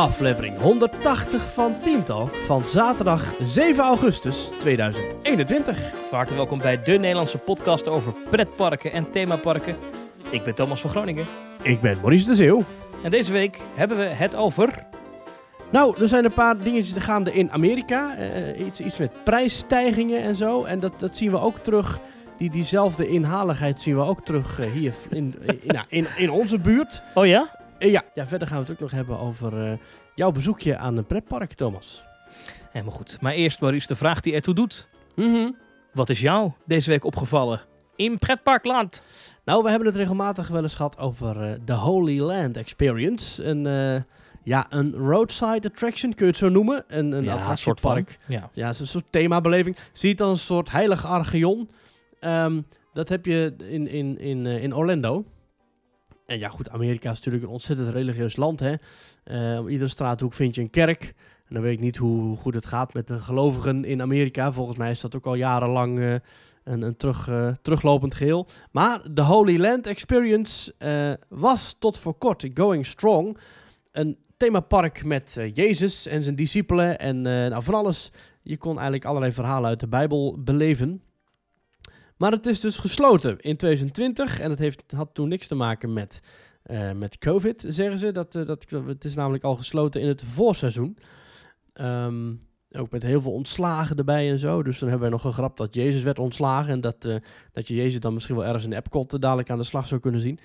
aflevering 180 van Talk van zaterdag 7 augustus 2021. Van harte welkom bij de Nederlandse podcast over pretparken en themaparken. Ik ben Thomas van Groningen. Ik ben Maurice de Zeeuw. En deze week hebben we het over... Nou, er zijn een paar dingetjes gaande in Amerika. Eh, iets, iets met prijsstijgingen en zo. En dat, dat zien we ook terug. Die, diezelfde inhaligheid zien we ook terug eh, hier in, in, in, in, in onze buurt. Oh ja? Eh, ja. ja, verder gaan we het ook nog hebben over eh, jouw bezoekje aan een pretpark, Thomas. Helemaal goed. Maar eerst Maurice, de vraag die ertoe doet. Mhm. Wat is jou deze week opgevallen in pretparkland? Nou, we hebben het regelmatig wel eens gehad over eh, de Holy Land Experience. Een, ja, een roadside attraction, kun je het zo noemen. Een, een ja, een soort van. attractiepark. Ja. Ja, het is een soort themabeleving. Zie het als een soort heilig archeon. Ehm, dat heb je in, in, in, in Orlando. En ja, goed, Amerika is natuurlijk een ontzettend religieus land. Hè? Eh, op iedere straathoek vind je een kerk. En dan weet ik niet hoe goed het gaat met de gelovigen in Amerika. Volgens mij is dat ook al jarenlang eh, een, een terug, eh, teruglopend geheel. Maar de Holy Land Experience was tot voor kort going strong. Een themapark met Jezus en zijn discipelen en nou, van alles. Je kon eigenlijk allerlei verhalen uit de Bijbel beleven. Maar het is dus gesloten in 2020 en het heeft, had toen niks te maken met, eh, met COVID, zeggen ze. Dat, eh, dat, het is namelijk al gesloten in het voorseizoen. Ehm, ook met heel veel ontslagen erbij en zo. Dus dan hebben we nog gegrapt dat Jezus werd ontslagen. En dat, eh, dat je Jezus dan misschien wel ergens in Epcot dadelijk aan de slag zou kunnen zien.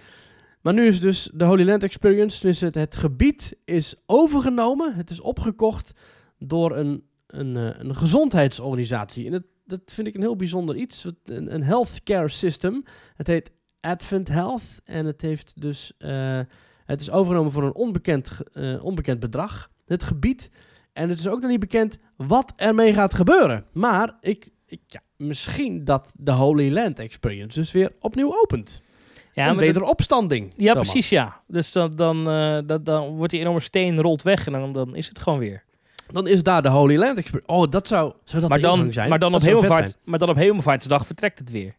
Maar nu is dus de Holy Land Experience, dus het, het gebied is overgenomen. Het is opgekocht door een, een, een gezondheidsorganisatie. En dat, dat vind ik een heel bijzonder iets. Een, een healthcare system. Het heet Advent Health. En het heeft dus... eh, het is overgenomen voor een onbekend, eh, onbekend bedrag. Het gebied. En het is ook nog niet bekend wat ermee gaat gebeuren. Maar ik, ik, ja, misschien dat de Holy Land Experience dus weer opnieuw opent. Ja, een wederopstanding. ja Thomas. precies ja. Dus dan, dan, eh, dat, dan wordt die enorme steen rolt weg en dan, dan is het gewoon weer. Dan is daar de Holy Land Experience. Oh, dat zou, zou dat maar, dan, zijn? maar, dan Dat op hemelvaart, maar dan op hemelvaartsdag vertrekt het weer.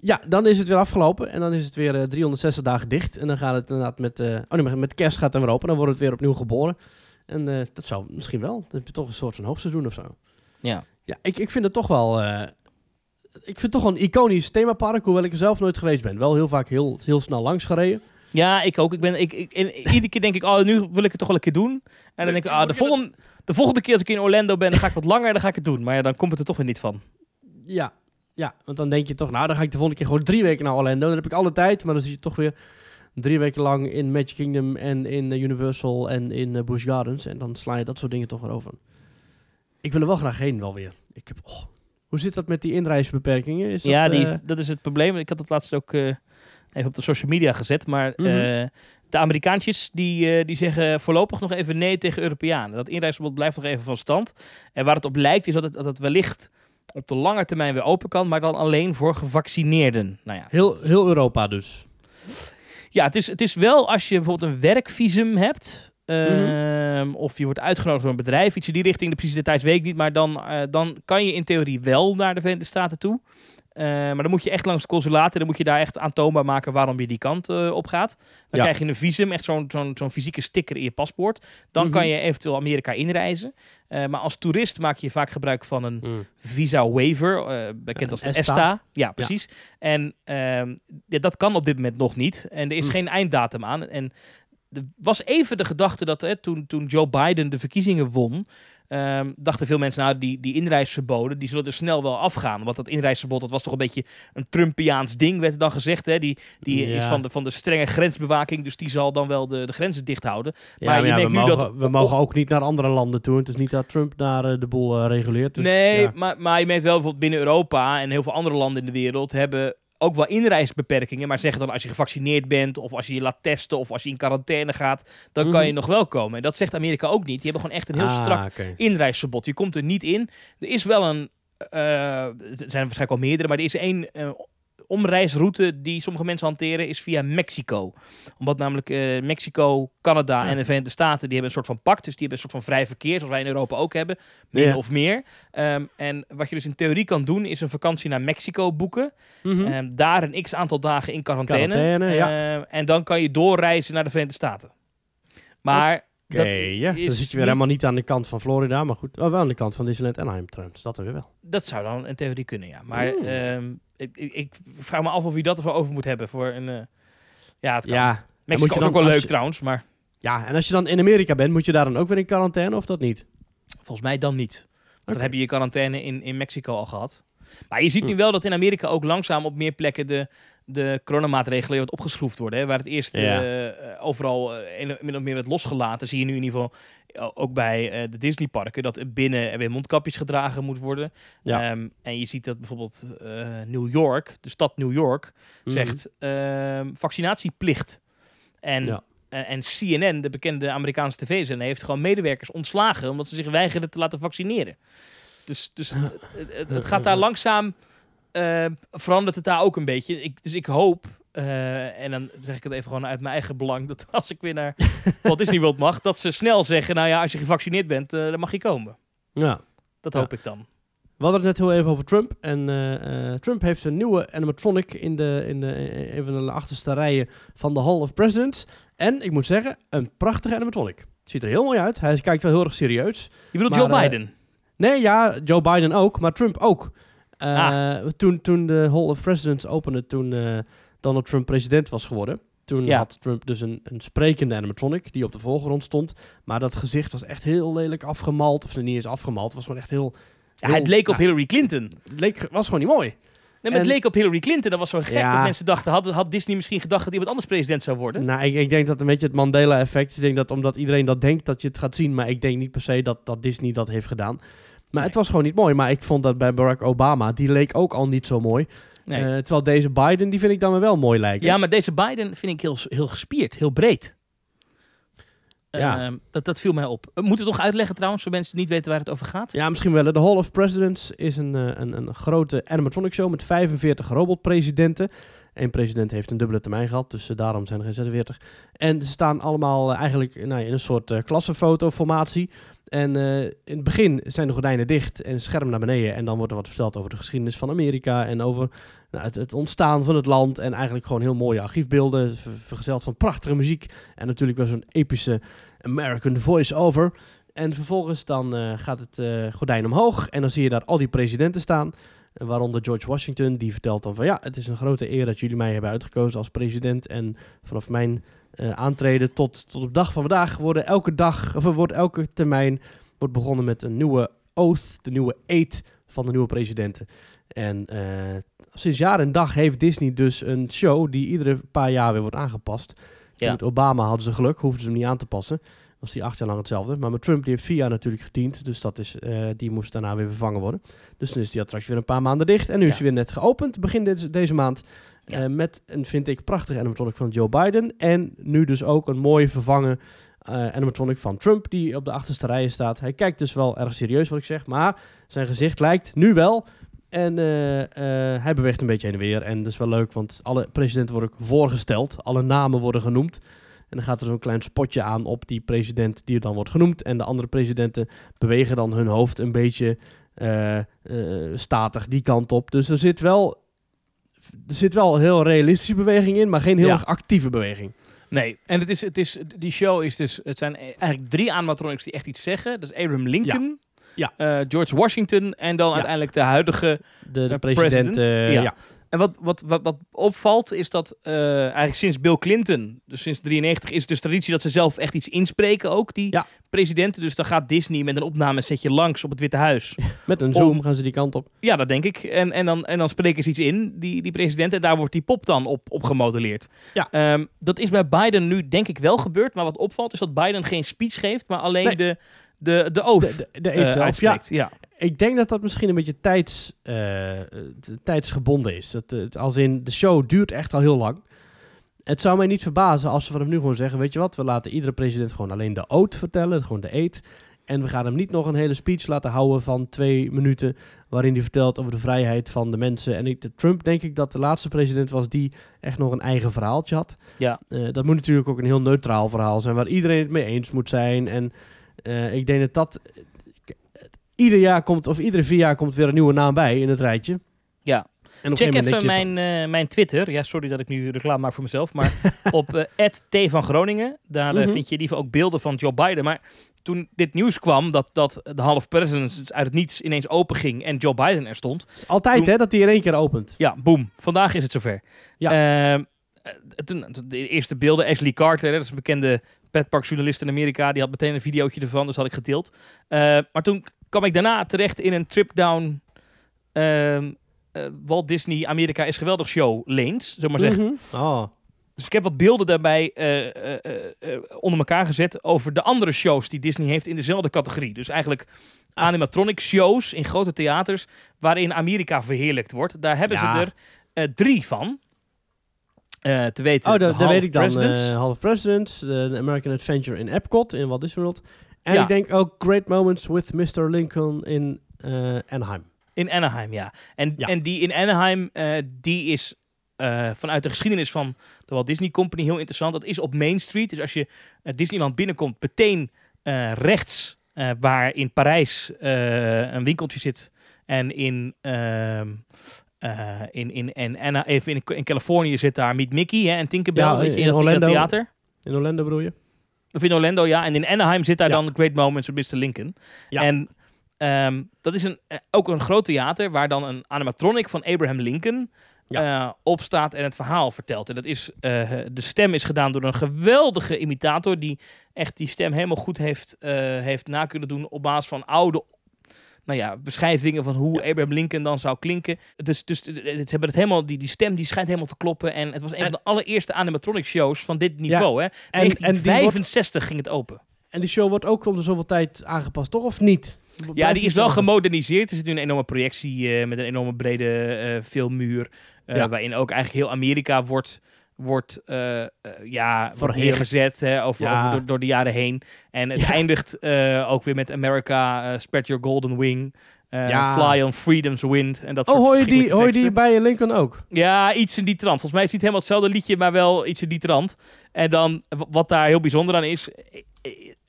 Ja, dan is het weer afgelopen. En dan is het weer eh, 360 dagen dicht. En dan gaat het inderdaad met... eh oh nee, met kerst gaat het weer open. Dan wordt het weer opnieuw geboren. En eh, dat zou misschien wel. Dan heb je toch een soort van hoogseizoen of zo. Ja. Ja, ik, ik vind het toch wel... ik vind het toch wel een iconisch themapark. Hoewel ik er zelf nooit geweest ben. Wel heel vaak heel, heel snel langs gereden. Ja, ik ook. Ik ben, ik, ik, en iedere keer denk ik, oh, nu wil ik het toch wel een keer doen. En dan denk ik, ah, de, volgende, de volgende keer als ik in Orlando ben, dan ga ik wat langer en dan ga ik het doen. Maar ja, dan komt het er toch weer niet van. Ja, ja, want dan denk je toch... Nou, dan ga ik de volgende keer gewoon drie weken naar Orlando. Dan heb ik alle tijd. Maar dan zit je toch weer drie weken lang in Magic Kingdom... en in eh, Universal en in eh, Busch Gardens. En dan sla je dat soort dingen toch weer over. Ik wil er wel graag heen wel weer. Ik heb... oh, hoe zit dat met die inreisbeperkingen? Is dat, ja, die is, eh, dat is het probleem. Ik had het laatst ook even op de social media gezet. Maar Mhm. eh, de Amerikaantjes die, eh, die zeggen voorlopig nog even nee tegen Europeanen. Dat inreisverbod blijft nog even van stand. En waar het op lijkt is dat het, dat het wellicht op de lange termijn weer open kan. Maar dan alleen voor gevaccineerden. Nou ja, heel, heel Europa dus. Ja, het is, het is wel als je bijvoorbeeld een werkvisum hebt. Mhm. ehm, Of je wordt uitgenodigd door een bedrijf, iets in die richting. De precieze details weet ik niet. Maar dan, eh, dan kan je in theorie wel naar de Verenigde Staten toe. Eh, maar dan moet je echt langs het consulaat. En dan moet je daar echt aantoonbaar maken waarom je die kant eh, op gaat. Dan Ja. krijg je een visum, echt zo'n zo'n zo'n fysieke sticker in je paspoort. Dan Mhm. kan je eventueel Amerika inreizen. Eh, maar als toerist maak je vaak gebruik van een visa waiver, bekend als de ESTA. ESTA. Ja, precies. En ehm, ja, dat kan op dit moment nog niet. En er is Hm. geen einddatum aan. En er was even de gedachte dat hè, toen, toen Joe Biden de verkiezingen won, ehm, dachten veel mensen, nou, die, die inreisverboden, die zullen er snel wel afgaan. Want dat inreisverbod, dat was toch een beetje een Trumpiaans ding, werd er dan gezegd. Hè? Die, die is van de, van de strenge grensbewaking, dus die zal dan wel de, de grenzen dicht houden. Ja, Maar maar je ja, merkt we, nu mogen, dat- we mogen ook niet naar andere landen toe. Het is niet dat Trump daar eh, de boel eh, reguleert. Dus, nee, maar, maar je merkt wel bijvoorbeeld binnen Europa en heel veel andere landen in de wereld hebben ook wel inreisbeperkingen, maar zeggen dan als je gevaccineerd bent of als je je laat testen of als je in quarantaine gaat, dan kan Mhm. je nog wel komen. En dat zegt Amerika ook niet. Die hebben gewoon echt een heel Ah, strak inreisverbod. Je komt er niet in. Er is wel een, eh, er zijn waarschijnlijk al meerdere, maar er is één eh, omreisroute die sommige mensen hanteren, is via Mexico. Omdat namelijk eh, Mexico, Canada Ja. en de Verenigde Staten, die hebben een soort van pact. Dus die hebben een soort van vrij verkeer, zoals wij in Europa ook hebben. Min Ja. of meer. Ehm, en wat je dus in theorie kan doen, is een vakantie naar Mexico boeken. Ehm, daar een x aantal dagen in quarantaine. Quarantaine, ja. Ehm, en dan kan je doorreizen naar de Verenigde Staten. Maar Oké, Dat ja. Dan zit je weer niet- helemaal niet aan de kant van Florida, maar goed. Oh, wel aan de kant van Disneyland Anaheim trouwens. Dat dan weer wel. Dat zou dan in theorie kunnen, ja. Maar ik, ik, ik vraag me af of wie dat ervoor over moet hebben voor een... eh, ja, het kan. Ja, Mexico is ook wel leuk je- trouwens, maar ja, en als je dan in Amerika bent, moet je daar dan ook weer in quarantaine of dat niet? volgens mij dan niet. Want dan heb je je quarantaine in, in Mexico al gehad. Maar je ziet nu Hm. wel dat in Amerika ook langzaam op meer plekken de, de coronamaatregelen wat opgeschroefd worden. Hè? Waar het eerst Ja. eh, eh, overal een- min of meer werd losgelaten, zie je nu in ieder geval ook bij eh, de Disneyparken dat binnen er weer mondkapjes gedragen moet worden. Ja. Ehm, en je ziet dat bijvoorbeeld eh, New York, de stad New York, zegt ehm, vaccinatieplicht. En, Ja. eh, en CNN, de bekende Amerikaanse tv-zender, heeft gewoon medewerkers ontslagen omdat ze zich weigerden te laten vaccineren. Dus, dus het, gaat daar langzaam, eh, verandert het daar ook een beetje. Ik, dus ik hoop, eh, en dan zeg ik het even gewoon uit mijn eigen belang, dat als ik weer naar Walt Disney World mag, dat ze snel zeggen, nou ja, als je gevaccineerd bent, eh, dan mag je komen. Ja. Dat Ja. hoop ik dan. We hadden het net heel even over Trump. En eh, Trump heeft een nieuwe animatronic in, de, in de, eh, een van de achterste rijen van de Hall of Presidents. En ik moet zeggen, een prachtige animatronic. Ziet er heel mooi uit. Hij kijkt wel heel erg serieus. Je bedoelt Maar, Joe Biden? Nee, ja, Joe Biden ook, maar Trump ook. Ah. toen, toen de Hall of Presidents opende, toen Donald Trump president was geworden. Toen Ja. had Trump dus een, een sprekende animatronic die op de voorgrond stond. Maar dat gezicht was echt heel lelijk afgemald. Of niet eens afgemald, het was gewoon echt heel... Ja, het leek op Hillary Clinton. Het leek, was gewoon niet mooi. Nee, maar het En- leek op Hillary Clinton. Dat was zo gek Ja. dat mensen dachten... Had, had Disney misschien gedacht dat iemand anders president zou worden? Nou, ik, ik denk dat een beetje het Mandela-effect. Ik denk dat omdat iedereen dat denkt, dat je het gaat zien. Maar ik denk niet per se dat, dat Disney dat heeft gedaan. Maar Nee. het was gewoon niet mooi. Maar ik vond dat bij Barack Obama, die leek ook al niet zo mooi. Nee. Eh, terwijl deze Biden, die vind ik dan wel mooi lijken. ja, maar deze Biden vind ik heel, heel gespierd, heel breed. Ja. Ehm, dat, dat viel mij op. We moeten het nog uitleggen trouwens, voor mensen die niet weten waar het over gaat. Ja, misschien wel. De Hall of Presidents is een, eh, een, een grote animatronic show met 45 robotpresidenten. Eén president heeft een dubbele termijn gehad, dus eh, daarom zijn er geen 46. En ze staan allemaal eh, eigenlijk nou, in een soort eh klassenfoto-formatie. En eh, in het begin zijn de gordijnen dicht en scherm naar beneden. En dan wordt er wat verteld over de geschiedenis van Amerika en over nou, het, ontstaan van het land. En eigenlijk gewoon heel mooie archiefbeelden, ver- vergezeld van prachtige muziek. En natuurlijk wel zo'n epische American voice-over. En vervolgens dan eh, gaat het eh, gordijn omhoog en dan zie je daar al die presidenten staan. Waaronder George Washington, die vertelt dan van ja, het is een grote eer dat jullie mij hebben uitgekozen als president. En vanaf mijn eh, aantreden tot, tot op de dag van vandaag worden elke dag, of er wordt elke termijn wordt begonnen met een nieuwe oath, de nieuwe eed van de nieuwe presidenten. En eh, sinds jaar en dag heeft Disney dus een show die iedere paar jaar weer wordt aangepast. Ja. Met Obama hadden ze geluk, hoefden ze hem niet aan te passen. Was die acht jaar lang hetzelfde. Maar met Trump, die heeft vier jaar natuurlijk gediend. Dus dat is, eh, die moest daarna weer vervangen worden. Dus dan is die attractie weer een paar maanden dicht. En nu is hij weer net geopend, begin deze, deze maand. Ja. Eh, met een, vind ik, prachtige animatronic van Joe Biden. En nu dus ook een mooi vervangen eh animatronic van Trump, die op de achterste rijen staat. Hij kijkt dus wel erg serieus, wat ik zeg. Maar zijn gezicht lijkt nu wel. En hij beweegt een beetje heen en weer. En dat is wel leuk, want alle presidenten worden ook voorgesteld. Alle namen worden genoemd. En dan gaat er zo'n klein spotje aan op die president die er dan wordt genoemd. En de andere presidenten bewegen dan hun hoofd een beetje eh, eh, statig die kant op. Dus er zit wel, er zit wel heel realistische beweging in, maar geen heel Ja. erg actieve beweging. Nee, en het is, het is, die show is dus, het zijn eigenlijk drie animatronics die echt iets zeggen. Dat is Abraham Lincoln, Ja. eh, George Washington en dan Ja. uiteindelijk de huidige De, de president, president, ja. En wat, wat, wat, wat opvalt is dat eh, eigenlijk sinds Bill Clinton, dus sinds 93, is het dus traditie dat ze zelf echt iets inspreken ook, die Ja. presidenten. Dus dan gaat Disney met een opnamesetje langs op het Witte Huis. Met een zoom Om- gaan ze die kant op. ja, dat denk ik. En, en, dan, en dan spreken ze iets in, die, die presidenten. En daar wordt die pop dan op, op gemodelleerd. Ja. Ehm, dat is bij Biden nu denk ik wel gebeurd. Maar wat opvalt is dat Biden geen speech geeft, maar alleen Nee. de, de, de oath De, de, de eh. Ja. Ik denk dat dat misschien een beetje tijds, eh, eh, tijdsgebonden is. Dat, eh, als in, de show duurt echt al heel lang. Het zou mij niet verbazen als ze vanaf nu gewoon zeggen... weet je wat, we laten iedere president gewoon alleen de oot vertellen. Gewoon de eet. En we gaan hem niet nog een hele speech laten houden van twee minuten... waarin hij vertelt over de vrijheid van de mensen. En ik, de Trump denk ik dat de laatste president was... die echt nog een eigen verhaaltje had. Ja. Dat moet natuurlijk ook een heel neutraal verhaal zijn... waar iedereen het mee eens moet zijn. En ik denk dat dat... ieder jaar komt, of iedere vier jaar komt weer een nieuwe naam bij in het rijtje. Ja. En Check even mijn, eh, mijn Twitter. Ja, sorry dat ik nu reclame maak voor mezelf. Maar op eh T van Groningen. Daar eh, Mhm. vind je geval ook beelden van Joe Biden. Maar toen dit nieuws kwam dat, dat de half presidents uit het niets ineens open ging en Joe Biden er stond. is altijd toen- hè, dat hij in één keer opent. Ja, boom. Vandaag is het zover. Ja. Ehm, eh, toen, de eerste beelden, Ashley Carter, hè, dat is een bekende pretparkjournalist in Amerika, die had meteen een videootje ervan, dus had ik gedeeld. Eh, maar toen kwam ik daarna terecht in een trip down ehm, eh, Walt Disney Amerika is geweldig show lanes, zullen we maar zeggen. Mhm. Oh. Dus ik heb wat beelden daarbij eh, eh, onder elkaar gezet over de andere shows die Disney heeft in dezelfde categorie. Dus eigenlijk animatronic shows in grote theaters waarin Amerika verheerlijkt wordt. Daar hebben Ja. ze er eh, drie van. Eh, te weten, Oh, dat weet ik dan. Presidents. Half Presidents, de American Adventure in Epcot in Walt Disney World. En Ja. ik denk ook Great Moments with Mr. Lincoln in eh, Anaheim. In Anaheim, ja. En, Ja. en die in Anaheim, eh, die is eh, vanuit de geschiedenis van de Walt Disney Company heel interessant. Dat is op Main Street. Dus als je Disneyland binnenkomt, meteen rechts, waar in Parijs een winkeltje zit. En in, ehm, eh, in, in, Ana- even in, in Californië zit daar Meet Mickey hè, en Tinkerbell. Ja, weet je, in dat Orlando. theater. In Orlando bedoel je? Of in Orlando, ja. En in Anaheim zit daar Ja. dan Great Moments with Mr. Lincoln. Ja. En ehm, dat is een, eh, ook een groot theater waar dan een animatronic van Abraham Lincoln eh, opstaat en het verhaal vertelt. En dat is, eh, de stem is gedaan door een geweldige imitator die echt die stem helemaal goed heeft, eh, heeft na kunnen doen op basis van oude nou ja, beschrijvingen van hoe Abraham Lincoln dan zou klinken. Dus, dus het, hebben het helemaal, die, die stem die schijnt helemaal te kloppen. En het was een En- van de allereerste animatronic shows van dit niveau. hè? En, en, die wordt, 1965 ging het open. en die show wordt ook om de zoveel tijd aangepast, toch? Of niet? Ja, die is wel gemoderniseerd. Er zit nu een enorme projectie eh, met een enorme brede eh filmmuur. eh, Ja. Waarin ook eigenlijk heel Amerika wordt, wordt eh, ja, wordt neergezet hè, over, Ja. over door, door de jaren heen. En het Ja. eindigt eh, ook weer met America, Spread Your Golden Wing. Ja. Fly on Freedom's Wind. En dat Oh, soort hoor je, die, hoor je die bij Lincoln ook? Ja, iets in die trant. Volgens mij is het niet helemaal hetzelfde liedje, maar wel iets in die trant. En dan, wat daar heel bijzonder aan is...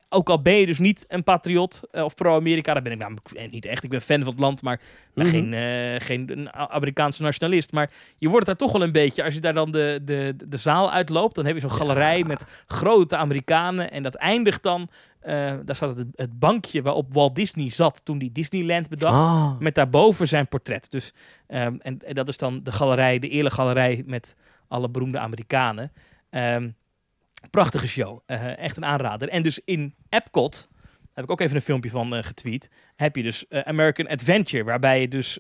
Ook al ben je dus niet een patriot eh, of pro-Amerika, dat ben ik namelijk eh, niet echt. Ik ben fan van het land, maar ben Mhm. geen, eh, geen Amerikaanse nationalist. Maar je wordt daar toch wel een beetje, als je daar dan de, de, de zaal uitloopt, dan heb je zo'n galerij met grote Amerikanen. En dat eindigt dan, eh, daar staat het, het bankje waarop Walt Disney zat toen hij Disneyland bedacht. Ah. Met daarboven zijn portret. Dus, ehm, en, en dat is dan de galerij, de eerlijke galerij met alle beroemde Amerikanen. Ehm, prachtige show. Eh, echt een aanrader. En dus in Epcot, heb ik ook even een filmpje van eh, getweet, heb je dus eh, American Adventure, waarbij je dus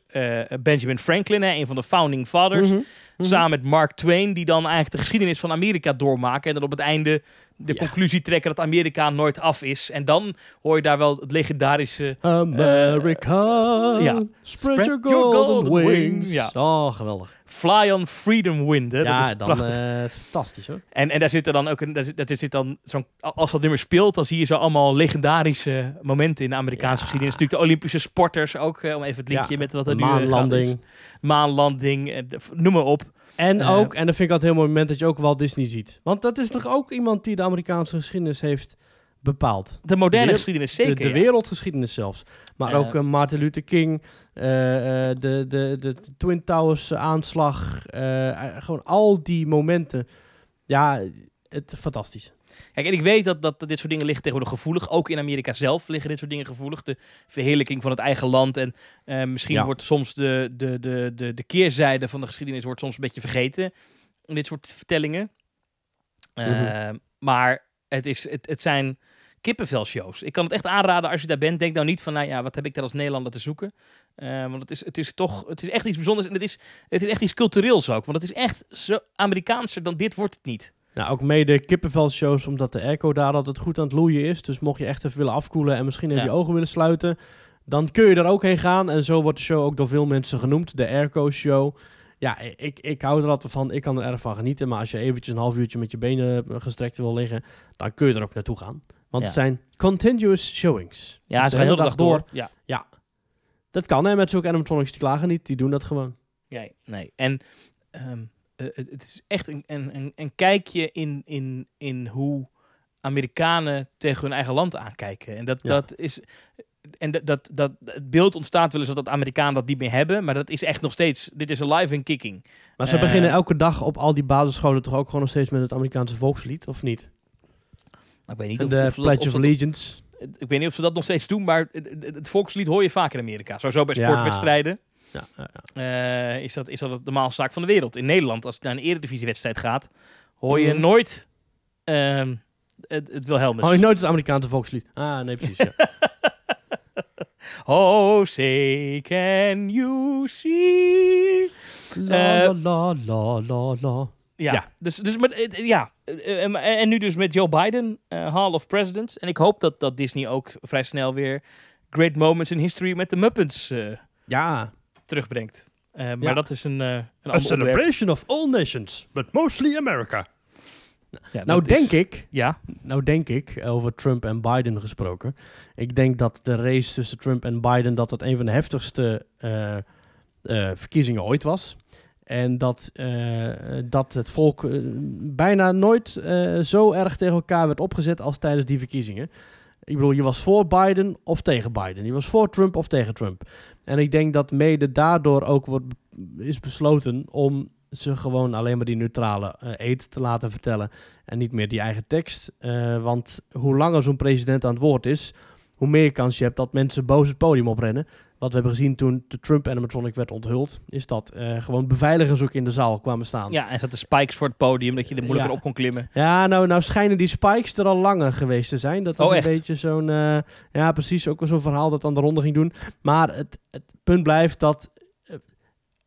Benjamin Franklin, hè, een van de founding fathers, Mhm. Mhm. samen met Mark Twain, die dan eigenlijk de geschiedenis van Amerika doormaken. En dan op het einde de Ja. conclusie trekken dat Amerika nooit af is. En dan hoor je daar wel het legendarische America, ja. spread, your golden, golden wings. wings. Ja. Oh, geweldig. Fly on Freedom Wind. Hè? ja, dat is dan prachtig. eh, fantastisch hoor. En, en daar zit er dan ook een, daar zit, zit dan zo'n, als dat nummer speelt, dan zie je zo allemaal legendarische momenten in de Amerikaanse Ja. geschiedenis. Natuurlijk de Olympische sporters ook, eh, om even het linkje Ja, met wat er nu maanlanding. Maanlanding, eh, noem maar op. En Eh, ook, en dat vind ik altijd een heel mooi moment dat je ook Walt Disney ziet. Want dat is toch ook iemand die de Amerikaanse geschiedenis heeft bepaald. De moderne De- geschiedenis zeker. de, de wereldgeschiedenis zelfs. Maar Eh. ook eh, Martin Luther King, eh, de, de, de Twin Towers aanslag. gewoon al die momenten. Ja, het fantastisch. Kijk, en ik weet dat, dat dit soort dingen liggen tegenwoordig gevoelig. Ook in Amerika zelf liggen dit soort dingen gevoelig. De verheerlijking van het eigen land. En eh, misschien Ja. wordt soms de, de, de, de, de keerzijde van de geschiedenis wordt soms een beetje vergeten. In dit soort vertellingen. Eh, Mhm. Maar het, is, het, het zijn kippenvelshows. Ik kan het echt aanraden als je daar bent. Denk nou niet van, nou ja, wat heb ik daar als Nederlander te zoeken? Eh, want het is, het is toch, het is echt iets bijzonders. En het is, het is echt iets cultureels ook. Want het is echt zo Amerikaanser dan dit wordt het niet. Nou, ook mede kippenvelshows, omdat de airco daar altijd goed aan het loeien is. Dus mocht je echt even willen afkoelen en misschien even Ja. je ogen willen sluiten, dan kun je er ook heen gaan. En zo wordt de show ook door veel mensen genoemd, de airco show. Ja, ik, ik hou er altijd van. Ik kan er erg van genieten. Maar als je eventjes een half uurtje met je benen eh, gestrekt wil liggen, dan kun je er ook naartoe gaan. Want Ja. het zijn continuous showings. Ja, Dus ze gaan de hele dag door. Ja. Dat kan, hè. Met zulke animatronics die klagen niet. Die doen dat gewoon. Nee, nee. En ehm, eh, het, het is echt een, een, een, kijkje in, in, in hoe Amerikanen tegen hun eigen land aankijken. En dat, Ja. dat is. en dat, dat, dat, het beeld ontstaat wel eens dat Amerikanen dat niet meer hebben. Maar dat is echt nog steeds, dit is alive and kicking. Maar ze Eh, beginnen elke dag op al die basisscholen toch ook gewoon nog steeds met het Amerikaanse volkslied, of niet? Ik weet niet of, de of ze dat- Pledge of of ze dat- Allegiance. ik weet niet of ze dat nog steeds doen, maar het, volkslied hoor je vaak in Amerika. Sowieso bij sportwedstrijden Ja, ja, ja. eh, is, dat, is dat het normaalste zaak van de wereld. In Nederland, als het naar een eredivisiewedstrijd gaat, hoor je Mhm. nooit ehm, het, het Wilhelmus. Oh, je nooit het Amerikaanse volkslied. Ah, nee, precies. Ja. Oh, say can you see? la, Eh, la, la, la, la. Ja, Ja. dus, dus eh, ja. Eh, en, nu dus met Joe Biden, eh, Hall of Presidents. En ik hoop dat, dat Disney ook vrij snel weer Great Moments in History met de Muppets eh, Ja. Terugbrengt. Eh, maar Ja. dat is een, eh een A ander onderwerp. celebration of all nations, but mostly America. Ja, Nou is- denk ik, Ja, nou denk ik, over Trump en Biden gesproken. Ik denk dat de race tussen Trump en Biden, dat dat een van de heftigste eh, eh, verkiezingen ooit was. En dat, eh, dat het volk eh, bijna nooit eh, zo erg tegen elkaar werd opgezet als tijdens die verkiezingen. Ik bedoel, je was voor Biden of tegen Biden. Je was voor Trump of tegen Trump. En ik denk dat mede daardoor ook wordt, is besloten om ze gewoon alleen maar die neutrale eh eet te laten vertellen. En niet meer die eigen tekst. Eh, want hoe langer zo'n president aan het woord is, hoe meer kans je hebt dat mensen boos het podium oprennen. Wat we hebben gezien toen de Trump-animatronic werd onthuld, is dat eh, gewoon beveiligers ook in de zaal kwamen staan. ja, en zaten spikes voor het podium, dat je er moeilijker Ja. op kon klimmen. Ja, nou, nou schijnen die spikes er al langer geweest te zijn. Dat is Oh, een beetje zo'n... eh, ja, precies. Ook zo'n verhaal dat aan de ronde ging doen. Maar het, het punt blijft dat eh,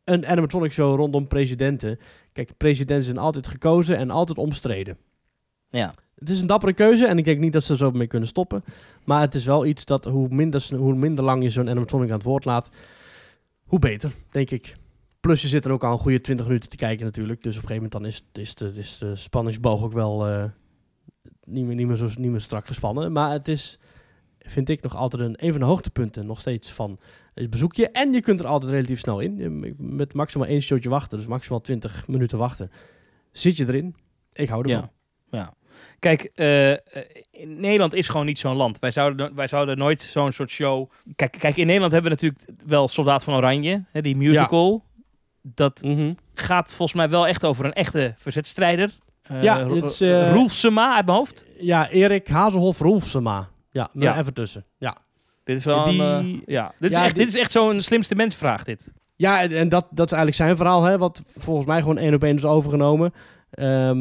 een animatronic show rondom presidenten... Kijk, presidenten zijn altijd gekozen en altijd omstreden. Ja. Het is een dappere keuze en ik denk niet dat ze er zo mee kunnen stoppen. Maar het is wel iets dat hoe minder, hoe minder lang je zo'n animatronic aan het woord laat... hoe beter, denk ik. Plus je zit er ook al een goede 20 minuten te kijken natuurlijk. Dus op een gegeven moment dan is, is, de, is de spanningsboog ook wel eh, niet, meer, niet, meer zo, niet meer strak gespannen. Maar het is, vind ik, nog altijd een, een van de hoogtepunten nog steeds van het bezoekje. En je kunt er altijd relatief snel in. Met maximaal één showtje wachten, dus maximaal 20 minuten wachten. Zit je erin? Ik hou ervan. Ja. ja. Kijk, eh, in Nederland is gewoon niet zo'n land. Wij zouden, wij zouden nooit zo'n soort show... Kijk, kijk, in Nederland hebben we natuurlijk wel Soldaat van Oranje, hè, die musical. Dat Mhm. gaat volgens mij wel echt over een echte verzetstrijder. Eh, Ja, Ro- het is, eh, Roelfsema uit mijn hoofd. Ja, Erik Hazelhoff Roelfsema. Ja, maar Ja. even tussen. Ja, Dit is wel die- een, ja. Dit is echt, dit is echt zo'n slimste mens vraag dit. ja en, en dat, dat is eigenlijk zijn verhaal, hè, wat volgens mij gewoon één op één is overgenomen. Eh,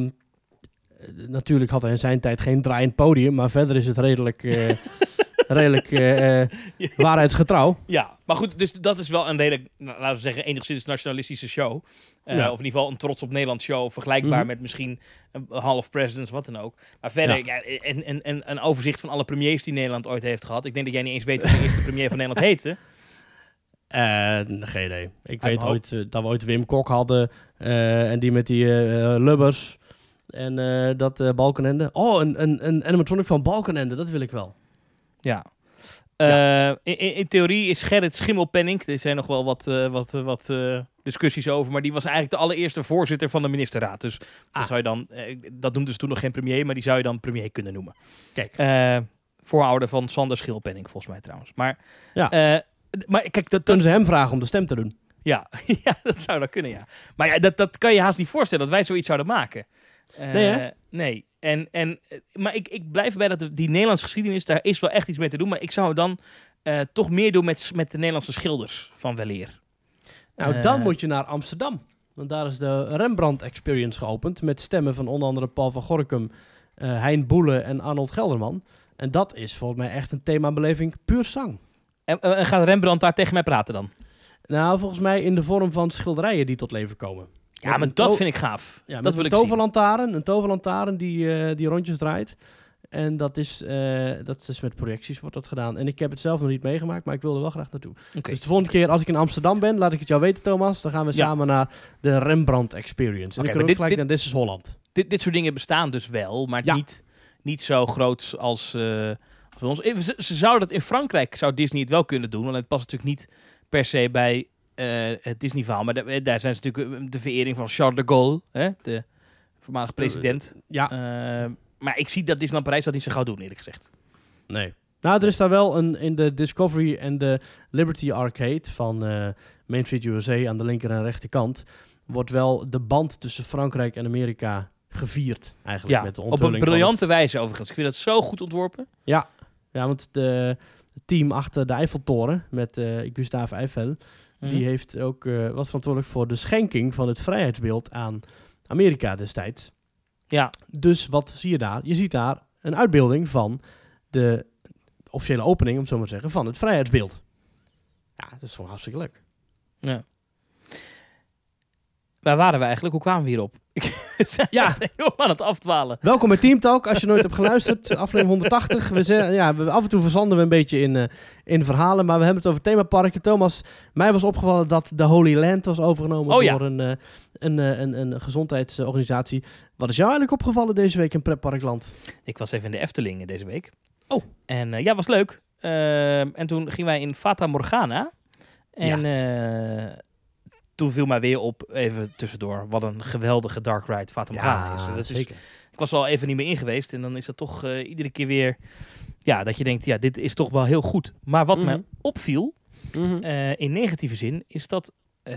natuurlijk had hij in zijn tijd geen draaiend podium, maar verder is het redelijk, eh, redelijk eh, eh, waarheidsgetrouw. Ja, maar goed, dus dat is wel een redelijk, nou, laten we zeggen, enigszins nationalistische show. Eh, Ja. Of in ieder geval een trots op Nederland show, vergelijkbaar Mhm. met misschien een half presidents, wat dan ook. Maar verder, Ja. en, en, en een overzicht van alle premiers die Nederland ooit heeft gehad. Ik denk dat jij niet eens weet hoe de eerste premier van Nederland heette. Eh, geen idee. Ik weet ooit eh, dat we ooit Wim Kok hadden eh, en die met die eh, eh, lubbers en eh, dat eh Balkenende. Oh, een, een, een animatronic van Balkenende, dat wil ik wel. Ja. Eh, in, in, theorie is Gerrit Schimmelpenning, er zijn nog wel wat, wat, wat discussies over, maar die was eigenlijk de allereerste voorzitter van de ministerraad. Dus Ah. dat, zou je dan, dat noemden ze toen nog geen premier, maar die zou je dan premier kunnen noemen. Kijk. Voorouder van Sander Schimmelpenning, volgens mij trouwens. Maar, Ja. maar kijk, dat, dat, Kunnen ze hem vragen om de stem te doen? ja, ja, dat zou dan kunnen, ja. Maar ja, dat, dat kan je haast niet voorstellen, dat wij zoiets zouden maken. Eh, Nee? Nee. En, en, eh, maar ik, ik blijf erbij dat die Nederlandse geschiedenis, daar is wel echt iets mee te doen. Maar ik zou dan eh, toch meer doen met, met de Nederlandse schilders van weleer. Nou, dan moet je naar Amsterdam. Want daar is de Rembrandt Experience geopend. Met stemmen van onder andere Paul van Gorkum, Hein Boele en Arnold Gelderman. En dat is volgens mij echt een themabeleving puur zang. En, en gaat Rembrandt daar tegen mij praten dan? Nou, volgens mij in de vorm van schilderijen die tot leven komen. Ja, maar dat vind ik gaaf. Ja, dat wil een ik zien. toverlantaarn, een toverlantaarn die, eh, die rondjes draait. En dat is, eh, dat is met projecties wordt dat gedaan. En ik heb het zelf nog niet meegemaakt, maar ik wil er wel graag naartoe. Dus de volgende keer als ik in Amsterdam ben, laat ik het jou weten, Thomas. Dan gaan we Ja. samen naar de Rembrandt Experience. En kunnen we dit- gelijk dit- naar This is Holland. dit, dit soort dingen bestaan dus wel, maar Ja. niet, niet zo groot als, eh, als bij ons. Ze, ze zouden het in Frankrijk, zou Disney het wel kunnen doen, want het past natuurlijk niet per se bij het Disney-verhaal. Maar da- daar zijn ze natuurlijk eh, de verering van Charles de Gaulle, hè, de voormalige president. Ja, Eh, maar ik zie dat Disneyland Parijs dat niet zo gauw doen, eerlijk gezegd. nee. Nou, er is daar wel een in de Discovery en de Liberty Arcade van eh, Main Street USA aan de linker en rechterkant wordt wel de band tussen Frankrijk en Amerika gevierd eigenlijk Ja, met de op een briljante wijze overigens. Ik vind dat zo goed ontworpen. het- ja, want de het team achter de Eiffeltoren met eh Gustave Eiffel, die Mhm. heeft ook eh, was verantwoordelijk voor de schenking van het vrijheidsbeeld aan Amerika destijds. Ja, Dus wat zie je daar? Je ziet daar een uitbeelding van de officiële opening, om het zo maar te zeggen, van het vrijheidsbeeld. Ja, dat is gewoon hartstikke leuk. ja. Waar waren we eigenlijk? Hoe kwamen we hierop? Ik zijn Ja. enorm aan het afdwalen. Welkom bij Team Talk. Als je nooit hebt geluisterd, aflevering 180. We zeggen, ja, we, af en toe verzanden we een beetje in, eh, in verhalen, maar we hebben het over themaparken. Thomas, mij was opgevallen dat de Holy Land was overgenomen Oh ja. door een, eh, een, eh, een, een gezondheidsorganisatie. Wat is jou eigenlijk opgevallen deze week in Pretparkland? Ik was even in de Efteling deze week. Oh. En ja, was leuk. Ehm, en toen gingen wij in Fata Morgana. En eh, toen viel mij weer op, even tussendoor, wat een geweldige dark ride Fata Morgana is. Dat is. zeker. Ik was er al even niet meer in geweest. En dan is dat toch eh, iedere keer weer... Ja, dat je denkt, ja, dit is toch wel heel goed. Maar wat Mhm. mij opviel, Mhm. eh, in negatieve zin, is dat... eh,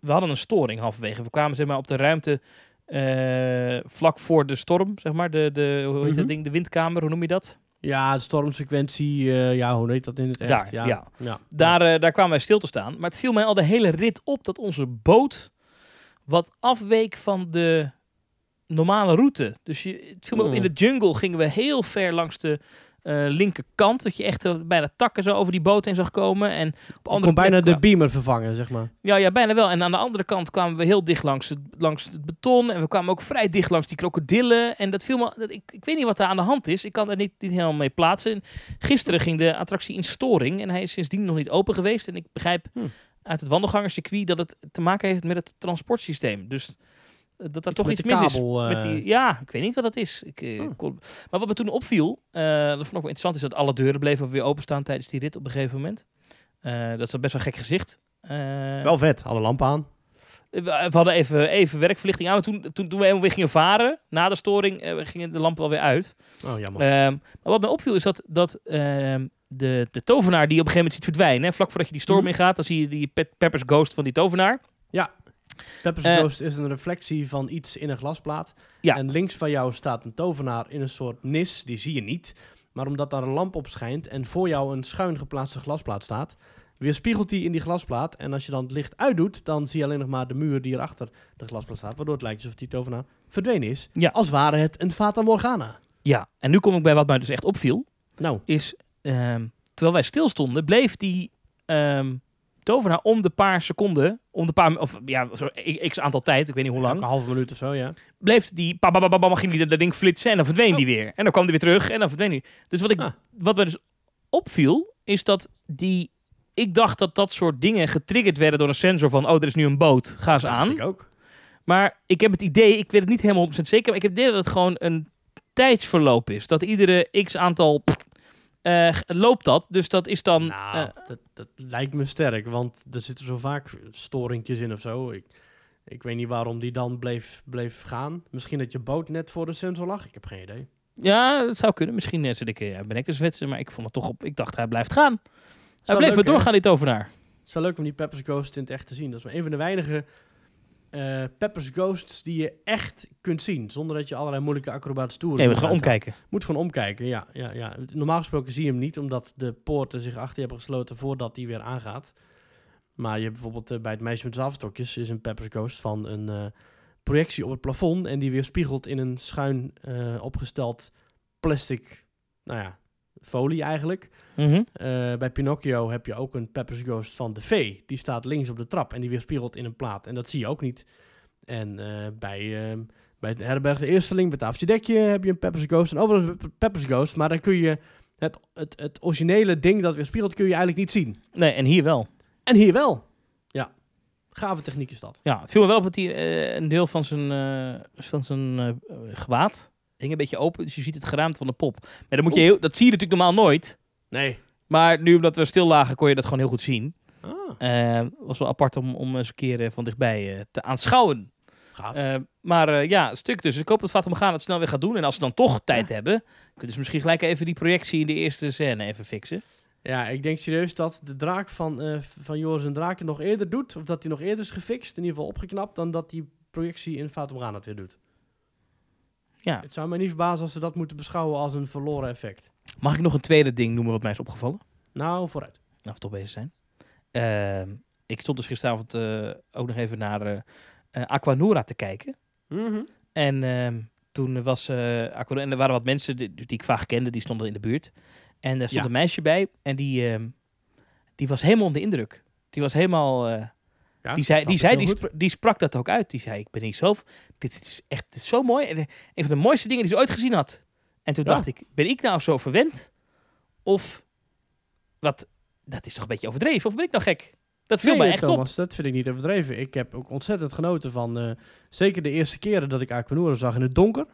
we hadden een storing halverwege. We kwamen zeg maar, op de ruimte vlak voor de storm, zeg maar. De, de, hoe heet Mhm. dat ding? De windkamer, hoe noem je dat? Ja, de stormsequentie, eh, ja, hoe heet dat in het echt? Daar, ja. ja. ja. Daar, eh, daar kwamen wij stil te staan. Maar het viel mij al de hele rit op dat onze boot wat afweek van de normale route. Dus je, het viel me op, in de jungle gingen we heel ver langs de eh, linkerkant. Dat je echt eh, bijna takken zo over die boot heen zag komen. En op andere kon bijna de beamer vervangen, zeg maar. Ja, ja, bijna wel. En aan de andere kant kwamen we heel dicht langs het, langs het beton. En we kwamen ook vrij dicht langs die krokodillen. En dat viel me... Dat, ik, ik weet niet wat daar aan de hand is. Ik kan er niet, niet helemaal mee plaatsen. En gisteren ging de attractie in storing. En hij is sindsdien nog niet open geweest. En ik begrijp Hmm. uit het wandelgangerscircuit dat het te maken heeft met het transportsysteem. Dus dat daar toch iets mis kabel, is. Met eh. die, ja, ik weet niet wat dat is. Ik, eh, Oh. kon- maar wat me toen opviel, eh, dat vond ik wel interessant, is dat alle deuren bleven weer openstaan tijdens die rit op een gegeven moment. Eh, dat is best wel gek gezicht. Eh, Wel vet, alle lampen aan. we, hadden even, even werkverlichting aan. Maar toen, toen, toen we helemaal weer gingen varen, na de storing, eh, gingen de lampen wel weer uit. Oh, jammer. Ehm, maar wat mij opviel is dat, dat ehm, de, de tovenaar die je op een gegeven moment ziet verdwijnen. Hè, vlak voordat je die storm Mhm. ingaat, dan zie je die Pe- Peppers Ghost van die tovenaar. Pepper's Ghost is een reflectie van iets in een glasplaat. Ja. En links van jou staat een tovenaar in een soort nis, die zie je niet. Maar omdat daar een lamp op schijnt en voor jou een schuin geplaatste glasplaat staat, weerspiegelt die in die glasplaat. En als je dan het licht uitdoet, dan zie je alleen nog maar de muur die erachter de glasplaat staat. Waardoor het lijkt alsof die tovenaar verdwenen is. Ja. Als ware het een Fata Morgana. Ja, en nu kom ik bij wat mij dus echt opviel. Nou, Is, ehm, terwijl wij stilstonden, bleef die ehm, tovenaar om de paar seconden, om de paar, of ja, zo, x aantal tijd, ik weet niet hoe lang, een halve minuut of zo, ja. bleef die, pa, ging die dat- ding flitsen en dan verdween die weer. En dan kwam die weer terug en dan verdween die. Dus wat, ik, Ah. wat mij dus opviel, is dat die, ik dacht dat dat soort dingen getriggerd werden door een sensor van, oh, er is nu een boot, ga eens Dacht aan. ik ook. Maar ik heb het idee, ik weet het niet helemaal 100% zeker, maar ik heb het idee dat het gewoon een tijdsverloop is. Dat iedere x aantal pff, eh, loopt dat. Dus dat is dan... Nou, eh, dat, dat lijkt me sterk, want er zitten zo vaak storingjes in of zo. Ik, ik weet niet waarom die dan bleef, bleef gaan. Misschien dat je boot net voor de sensor lag. Ik heb geen idee. ja, dat zou kunnen. Misschien eh, zit ik, eh, ben ik de zwetser, maar ik vond het toch op... Ik dacht, hij blijft gaan. Hij bleef leuk, maar hè? doorgaan, die tovenaar. Het is wel leuk om die Peppers Ghost in het echt te zien. Dat is maar een van de weinige eh, Peppers Ghosts die je echt kunt zien. Zonder dat je allerlei moeilijke acrobatische toeren Nee, we moet gaan omkijken. Moet gewoon omkijken, ja, ja, ja. Normaal gesproken zie je hem niet, omdat de poorten zich achter je hebben gesloten voordat hij weer aangaat. Maar je hebt bijvoorbeeld eh, bij het meisje met de zwavelstokjes is een Peppers Ghost van een eh, projectie op het plafond en die weerspiegelt in een schuin opgesteld plastic, nou ja, folie eigenlijk. Mhm. Eh, bij Pinocchio heb je ook een Peppers Ghost van de Fee. Die staat links op de trap en die weerspiegelt in een plaat. En dat zie je ook niet. En eh, bij, eh, bij het herberg de Eersteling, bij Tafeltje Dekje, heb je een Peppers Ghost. En een Peppers Ghost, maar dan kun je het, het, het originele ding dat weerspiegelt, kun je eigenlijk niet zien. Nee, en hier wel. En hier wel. Ja, gave techniek is dat. Ja, het viel me wel op dat hij eh, een deel van zijn, van zijn gewaad hing een beetje open. Dus je ziet het geraamte van de pop. Maar dan moet je heel, dat zie je natuurlijk normaal nooit. Nee. Maar nu omdat we stil lagen, kon je dat gewoon heel goed zien. Ah. Eh was wel apart om, om eens een keer eh, van dichtbij eh, te aanschouwen. Gaaf. Maar ja, stuk dus. Ik hoop dat Fatima Gaan het snel weer gaat doen. En als ze dan toch tijd hebben, kunnen ze misschien gelijk even die projectie in de eerste scène even fixen. Ja, ik denk serieus dat de draak van, van Joris en Draken nog eerder doet. Of dat hij nog eerder is gefixt, in ieder geval opgeknapt, dan dat die projectie in Fata Morgana het weer doet. Ja. Het zou mij niet verbazen als ze dat moeten beschouwen als een verloren effect. Mag ik nog een tweede ding noemen wat mij is opgevallen? Nou, vooruit. Nou, we toch bezig zijn. Ehm, ik stond dus gisteravond eh, ook nog even naar eh eh, Aquanura te kijken. Mhm. En ehm, toen was Aquanura, en er waren wat mensen die, die ik vaak kende, die stonden in de buurt. En er stond Ja. een meisje bij en die, ehm, die was helemaal onder de indruk. Die was helemaal... Ja, die zei, die, zei die, goed. spra- die sprak dat ook uit. Die zei, ik ben niet zo... Dit is echt zo mooi. En, eh, een van de mooiste dingen die ze ooit gezien had. En toen Ja. dacht ik, ben ik nou zo verwend? Of, wat, dat is toch een beetje overdreven? Of ben ik nou gek? Dat viel Nee, mij echt op. Dat vind ik niet overdreven. Ik heb ook ontzettend genoten van... eh, zeker de eerste keren dat ik Aquanura zag in het donker.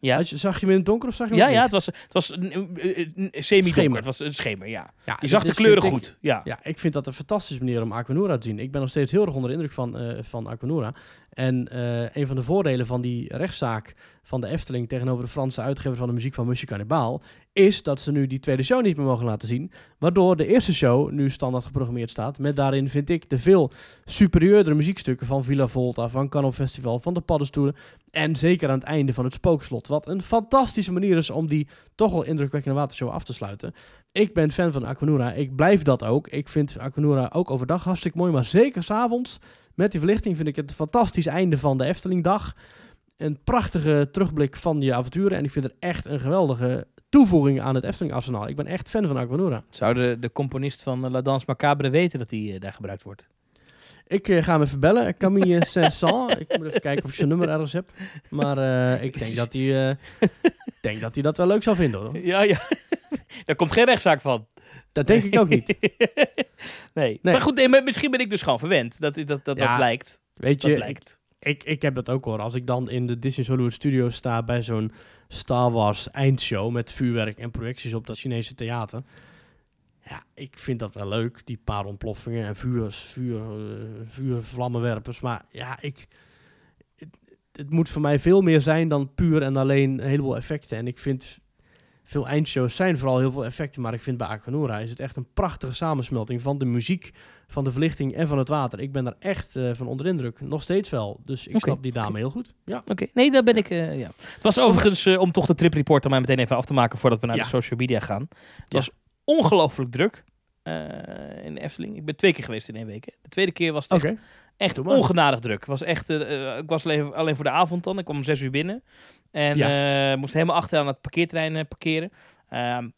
Ja, Had je, zag je hem in het donker of zag je hem ja, ja het was, het was semi-donker. Het was een schemer, ja. Je zag de kleuren vind ik- goed. Ja. Ja, ik vind dat een fantastische manier om Aquanura te zien. Ik ben nog steeds heel erg onder de indruk van, eh van Aquanura. En eh, een van de voordelen van die rechtszaak van de Efteling tegenover de Franse uitgever van de muziek van Monsieur Cannibal is dat ze nu die tweede show niet meer mogen laten zien. Waardoor de eerste show nu standaard geprogrammeerd staat. Met daarin, vind ik, de veel superieurdere muziekstukken van Villa Volta, van Canon Festival, van de Paddenstoelen. En zeker aan het einde van het Spookslot. Wat een fantastische manier is om die toch wel indrukwekkende watershow af te sluiten. Ik ben fan van Aquanura. Ik blijf dat ook. Ik vind Aquanura ook overdag hartstikke mooi. Maar zeker s'avonds met die verlichting vind ik het een fantastisch einde van de Eftelingdag. Een prachtige terugblik van je avonturen. En ik vind het echt een geweldige toevoeging aan het Efteling arsenaal. Ik ben echt fan van Aquanura. Zou de, componist van La Danse Macabre weten dat die eh, daar gebruikt wordt? Ik eh, ga hem even bellen. Camille Saint-Saëns. ik moet even kijken of ik zijn nummer ergens heb. Maar eh, ik denk dat hij eh, denk dat hij dat wel leuk zou vinden. Hoor. Ja, ja. Daar komt geen rechtszaak van. Dat denk ik ook niet. nee. Nee. Maar goed, nee, maar misschien ben ik dus gewoon verwend. Dat, dat, dat, dat blijkt. Weet Dat je, blijkt. ik, ik heb dat ook hoor. Als ik dan in de Disney Hollywood Studios sta bij zo'n Star Wars eindshow met vuurwerk en projecties op dat Chinese theater. Ja, ik vind dat wel leuk, die paar ontploffingen en vuur, vuur, eh, vuurvlammenwerpers. Maar ja, ik, het, het moet voor mij veel meer zijn dan puur en alleen een heleboel effecten. En ik vind, veel eindshows zijn vooral heel veel effecten. Maar ik vind bij Aquanura is het echt een prachtige samensmelting van de muziek, van de verlichting en van het water. Ik ben daar echt eh, van onder de indruk. Nog steeds wel. Dus ik snap die dame heel goed. Ja. Oké, nee, daar ben ik. eh, ja. Het was overigens, om toch de trip report er maar meteen even af te maken voordat we naar Ja. de social media gaan. Het Ja. was ongelooflijk druk eh, in de Efteling. Ik ben twee keer geweest in één week. hè. De tweede keer was het echt, echt ongenadig druk. Was echt, eh, eh, ik was alleen, alleen voor de avond dan. Ik kwam om zes uur binnen. En eh, moest helemaal achter aan het parkeerterrein parkeren. Ehm,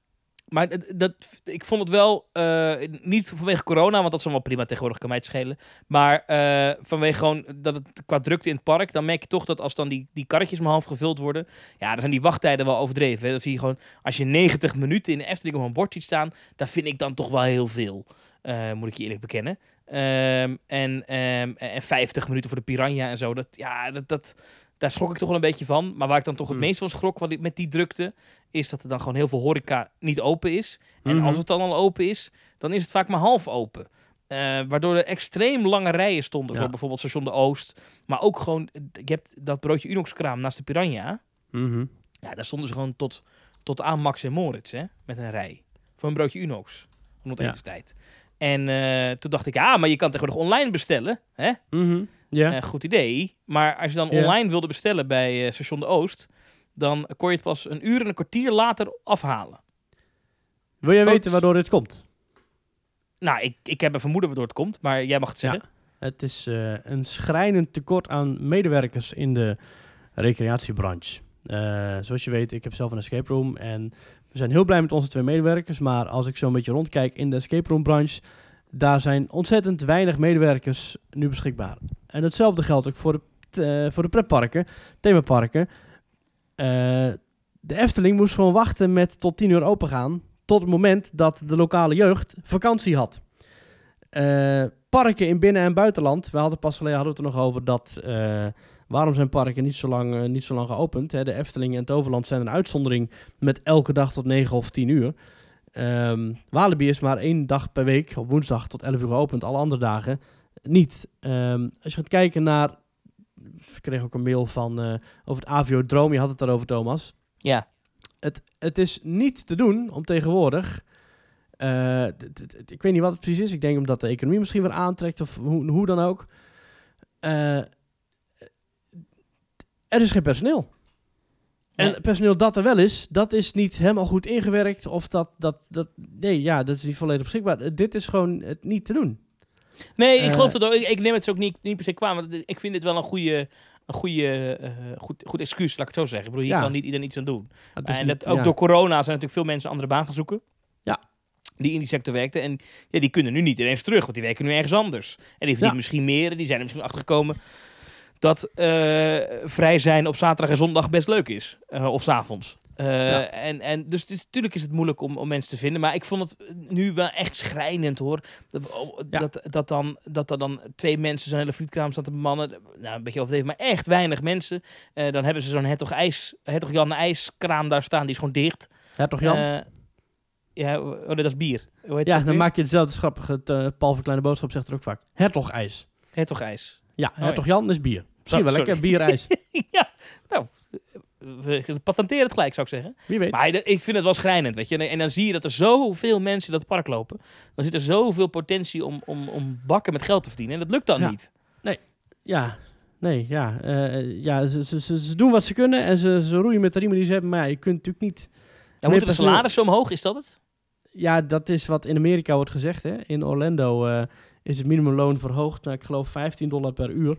maar dat, dat, ik vond het wel, eh, niet vanwege corona, want dat is allemaal prima tegenwoordig, kan mij het schelen. Maar eh, vanwege gewoon dat het qua drukte in het park, dan merk je toch dat als dan die, die karretjes maar half gevuld worden, ja, dan zijn die wachttijden wel overdreven. Hè. Dan zie je gewoon, als je 90 minuten in de Efteling op een bord ziet staan, dat vind ik dan toch wel heel veel, eh, moet ik je eerlijk bekennen. Ehm, en, ehm, en 50 minuten voor de Piranha en zo, dat, ja, dat, dat, daar schrok ik toch wel een beetje van. Maar waar ik dan toch het Hmm. meest van schrok wat ik- met die drukte, is dat er dan gewoon heel veel horeca niet open is. En Mhm. als het dan al open is, dan is het vaak maar half open. Eh, waardoor er extreem lange rijen stonden Ja. voor bijvoorbeeld station De Oost. Maar ook gewoon, je hebt dat broodje Unox kraam naast de Piranha. Mhm. Ja, daar stonden ze gewoon tot, tot aan Max en Moritz, hè, met een rij. Voor een broodje Unox. Rond Ja. etenstijd. En eh, toen dacht ik, ja, maar je kan tegenwoordig online bestellen. Hè? Mhm. Ja. Eh, goed idee. Maar als je dan Ja. online wilde bestellen bij eh, station De Oost, dan kon je het pas een uur en een kwartier later afhalen. Wil jij Zo- weten waardoor dit komt? Nou, ik, ik heb een vermoeden waardoor het komt, maar jij mag het zeggen. Het is eh, een schrijnend tekort aan medewerkers in de recreatiebranche. Zoals je weet, ik heb zelf een escape room en we zijn heel blij met onze twee medewerkers. Maar als ik zo een beetje rondkijk in de escape room branche, daar zijn ontzettend weinig medewerkers nu beschikbaar. En hetzelfde geldt ook voor de, eh, voor de pretparken, themaparken. Eh, de Efteling moest gewoon wachten met tot 10 uur open gaan, tot het moment dat de lokale jeugd vakantie had. Eh, parken in binnen- en buitenland. We hadden pas geleden hadden we het er nog over dat. waarom zijn parken niet zo lang, niet zo lang geopend? Hè? De Efteling en Toverland zijn een uitzondering met elke dag tot 9 of 10 uur. Ehm Walibi is maar één dag per week, op woensdag tot 11 uur geopend. Alle andere dagen niet. Ehm, als je gaat kijken naar ik kreeg ook een mail van eh, over het Aviodroom. Je had het daarover, Thomas. Ja. Het, het is niet te doen om tegenwoordig... eh, ik weet niet wat het precies is. Ik denk omdat de economie misschien weer aantrekt of hoe, hoe dan ook. Eh, er is geen personeel. En Nee. personeel dat er wel is, dat is niet helemaal goed ingewerkt. Of dat, dat, dat, nee, ja, dat is niet volledig beschikbaar. Dit is gewoon het niet te doen. Nee, ik Eh, geloof het ook. Ik, ik neem het ook niet, niet per se kwaad. Want ik vind dit wel een goede, een goede, eh, goed, goed excuus, laat ik het zo zeggen. Ik bedoel, hier Ja. kan niet iedereen iets aan doen. En niet- dat, ook ja. door corona zijn natuurlijk veel mensen een andere baan gaan zoeken. Ja. Die in die sector werkten. En ja, die kunnen nu niet ineens terug, want die werken nu ergens anders. En die verdienen misschien meer. En die zijn er misschien achtergekomen dat eh, vrij zijn op zaterdag en zondag best leuk is. Eh, of 's avonds. Eh, Ja. en, en dus, natuurlijk is het moeilijk om, om mensen te vinden. Maar ik vond het nu wel echt schrijnend hoor. Dat, oh, Ja. dat, dat, dan, dat er dan twee mensen zo'n hele frietkraam staan te bemannen. Nou, een beetje overdreven, maar echt weinig mensen. Dan hebben ze zo'n Hertog, IJs, Hertog Jan ijskraam daar staan. Die is gewoon dicht. Hertog Jan? Ja, oh, nee, dat is bier. Ja, dan weer? maak je hetzelfde grappige. Het, Paul van Kleine Boodschap zegt er ook vaak. Hertog ijs. Hertog ijs. Ja, ja. Hertog Jan is bier. Misschien wel lekker, bierijs. ja, nou, we patenteren het gelijk zou ik zeggen. Wie weet. Maar ik vind het wel schrijnend, weet je. En, dan zie je dat er zoveel mensen in dat park lopen. Dan zit er zoveel potentie om, om, om bakken met geld te verdienen. En dat lukt dan Ja. niet. Ja, nee, ja. eh, ja ze, ze, ze, doen wat ze kunnen en ze, ze roeien met de riemen die ze hebben. Maar ja, je kunt natuurlijk niet... Dan moeten de salarissen omhoog, is dat het? Ja, dat is wat in Amerika wordt gezegd. Hè. In Orlando eh, is het minimumloon verhoogd naar, ik geloof, 15 dollar per uur.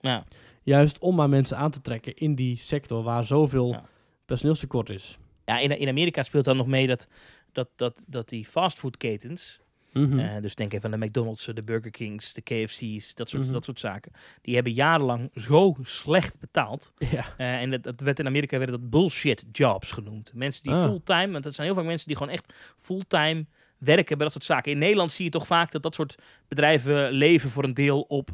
Ja. Juist om maar mensen aan te trekken in die sector waar zoveel Ja. personeelstekort is. Ja, in, in Amerika speelt dan nog mee dat, dat, dat, dat die fastfoodketens... Eh, dus denk even aan de McDonald's, de Burger Kings, de KFC's, dat soort, Mhm. dat soort zaken. Die hebben jarenlang zo slecht betaald. ja. Eh, en dat, dat werd in Amerika werden dat bullshit jobs genoemd. Mensen die Ah. fulltime, want dat zijn heel vaak mensen die gewoon echt fulltime werken bij dat soort zaken. In Nederland zie je toch vaak dat dat soort bedrijven leven voor een deel op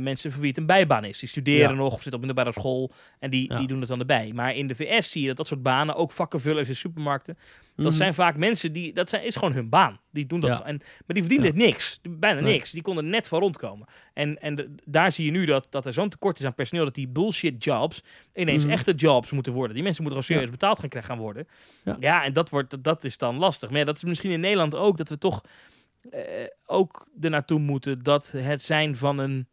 mensen voor wie het een bijbaan is. Die studeren Ja. nog of zitten op een middelbare school en die, Ja. die doen het dan erbij. Maar in de VS zie je dat dat soort banen, ook vakkenvullers in supermarkten, dat Mhm. zijn vaak mensen die, dat zijn, is gewoon hun baan. Die doen dat. Ja. En, maar die verdienen het niks. Bijna Nee. niks. Die konden net van rondkomen. En, en de- daar zie je nu dat, dat er zo'n tekort is aan personeel dat die bullshit jobs ineens Mhm. echte jobs moeten worden. Die mensen moeten gewoon serieus betaald gaan, krijgen gaan worden. Ja. En dat, wordt, dat is dan lastig. Maar dat is misschien in Nederland ook dat we toch eh, ook er naartoe moeten dat het zijn van een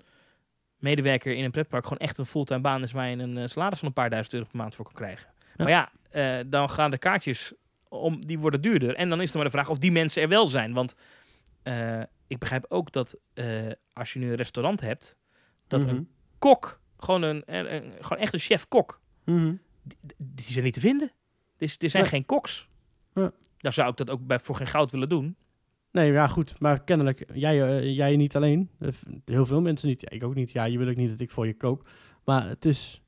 medewerker in een pretpark gewoon echt een fulltime baan is waar je een eh, salaris van een paar duizend euro per maand voor kan krijgen. Ja. Maar ja, eh, dan gaan de kaartjes om, die worden duurder. En dan is het maar de vraag of die mensen er wel zijn. Want eh, ik begrijp ook dat als je nu een restaurant hebt, dat Mhm. een kok, gewoon, een, een, een- gewoon echt een chef-kok, Mhm. die, die zijn niet te vinden. Dus er zijn Nee. geen koks. Ja. Dan zou ik dat ook bij, voor geen goud willen doen. Nee, ja, goed. Maar kennelijk, jij, eh, jij niet alleen. Eh, heel veel mensen niet. Ja, ik ook niet. Ja, je wil ook niet dat ik voor je kook. Maar het is,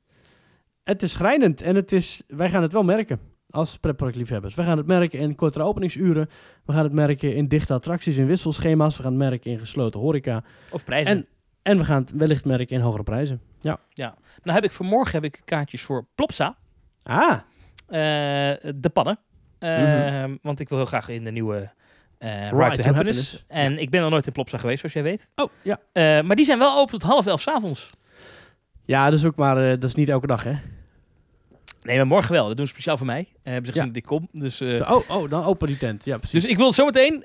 het is schrijnend. En het is, wij gaan het wel merken als pretparkliefhebbers. We gaan het merken in kortere openingsuren. We gaan het merken in dichte attracties, in wisselschema's. We gaan het merken in gesloten horeca. Of prijzen. En, en we gaan het wellicht merken in hogere prijzen. Ja. Nou heb ik vanmorgen heb ik kaartjes voor Plopsa. Ah, Eh, de pannen. Eh, Want ik wil heel graag in de nieuwe eh Ride, to, Happiness. Happiness. En ik ben nog nooit in Plopsa geweest, zoals jij weet. oh, ja. Eh, maar die zijn wel open tot half elf 's avonds. Ja, dat is ook maar, eh, dat is niet elke dag, hè? Nee, maar morgen wel. Dat doen ze speciaal voor mij. Hebben ze gezien Ja. dat ik kom. Dus, oh, oh, dan open die tent. Ja, precies. dus ik wil zometeen,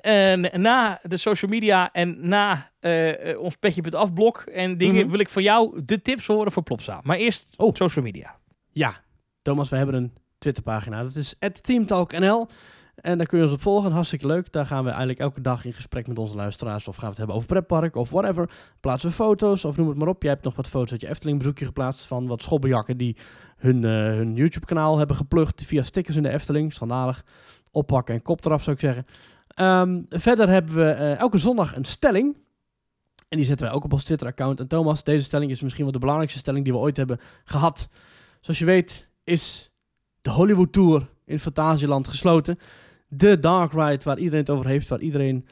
na de social media en na ons petje afblok en dingen, Mhm. wil ik van jou de tips horen voor Plopsa. Maar eerst Oh. social media. Ja, Thomas, we hebben een Twitterpagina. Dat is @teamtalknl. En daar kun je ons op volgen. Hartstikke leuk. Daar gaan we eigenlijk elke dag in gesprek met onze luisteraars. Of gaan we het hebben over pretpark of whatever. Plaatsen we foto's of noem het maar op. Jij hebt nog wat foto's uit je Efteling bezoekje geplaatst. Van wat schobbejakken die hun, eh, hun YouTube kanaal hebben geplukt. Via stickers in de Efteling. Schandalig. Oppakken en kop eraf zou ik zeggen. Ehm, verder hebben we eh, elke zondag een stelling. En die zetten wij ook op ons Twitter-account. En Thomas, deze stelling is misschien wel de belangrijkste stelling die we ooit hebben gehad. Zoals je weet is de Hollywood Tour in Fantasieland gesloten. De dark ride waar iedereen het over heeft, waar iedereen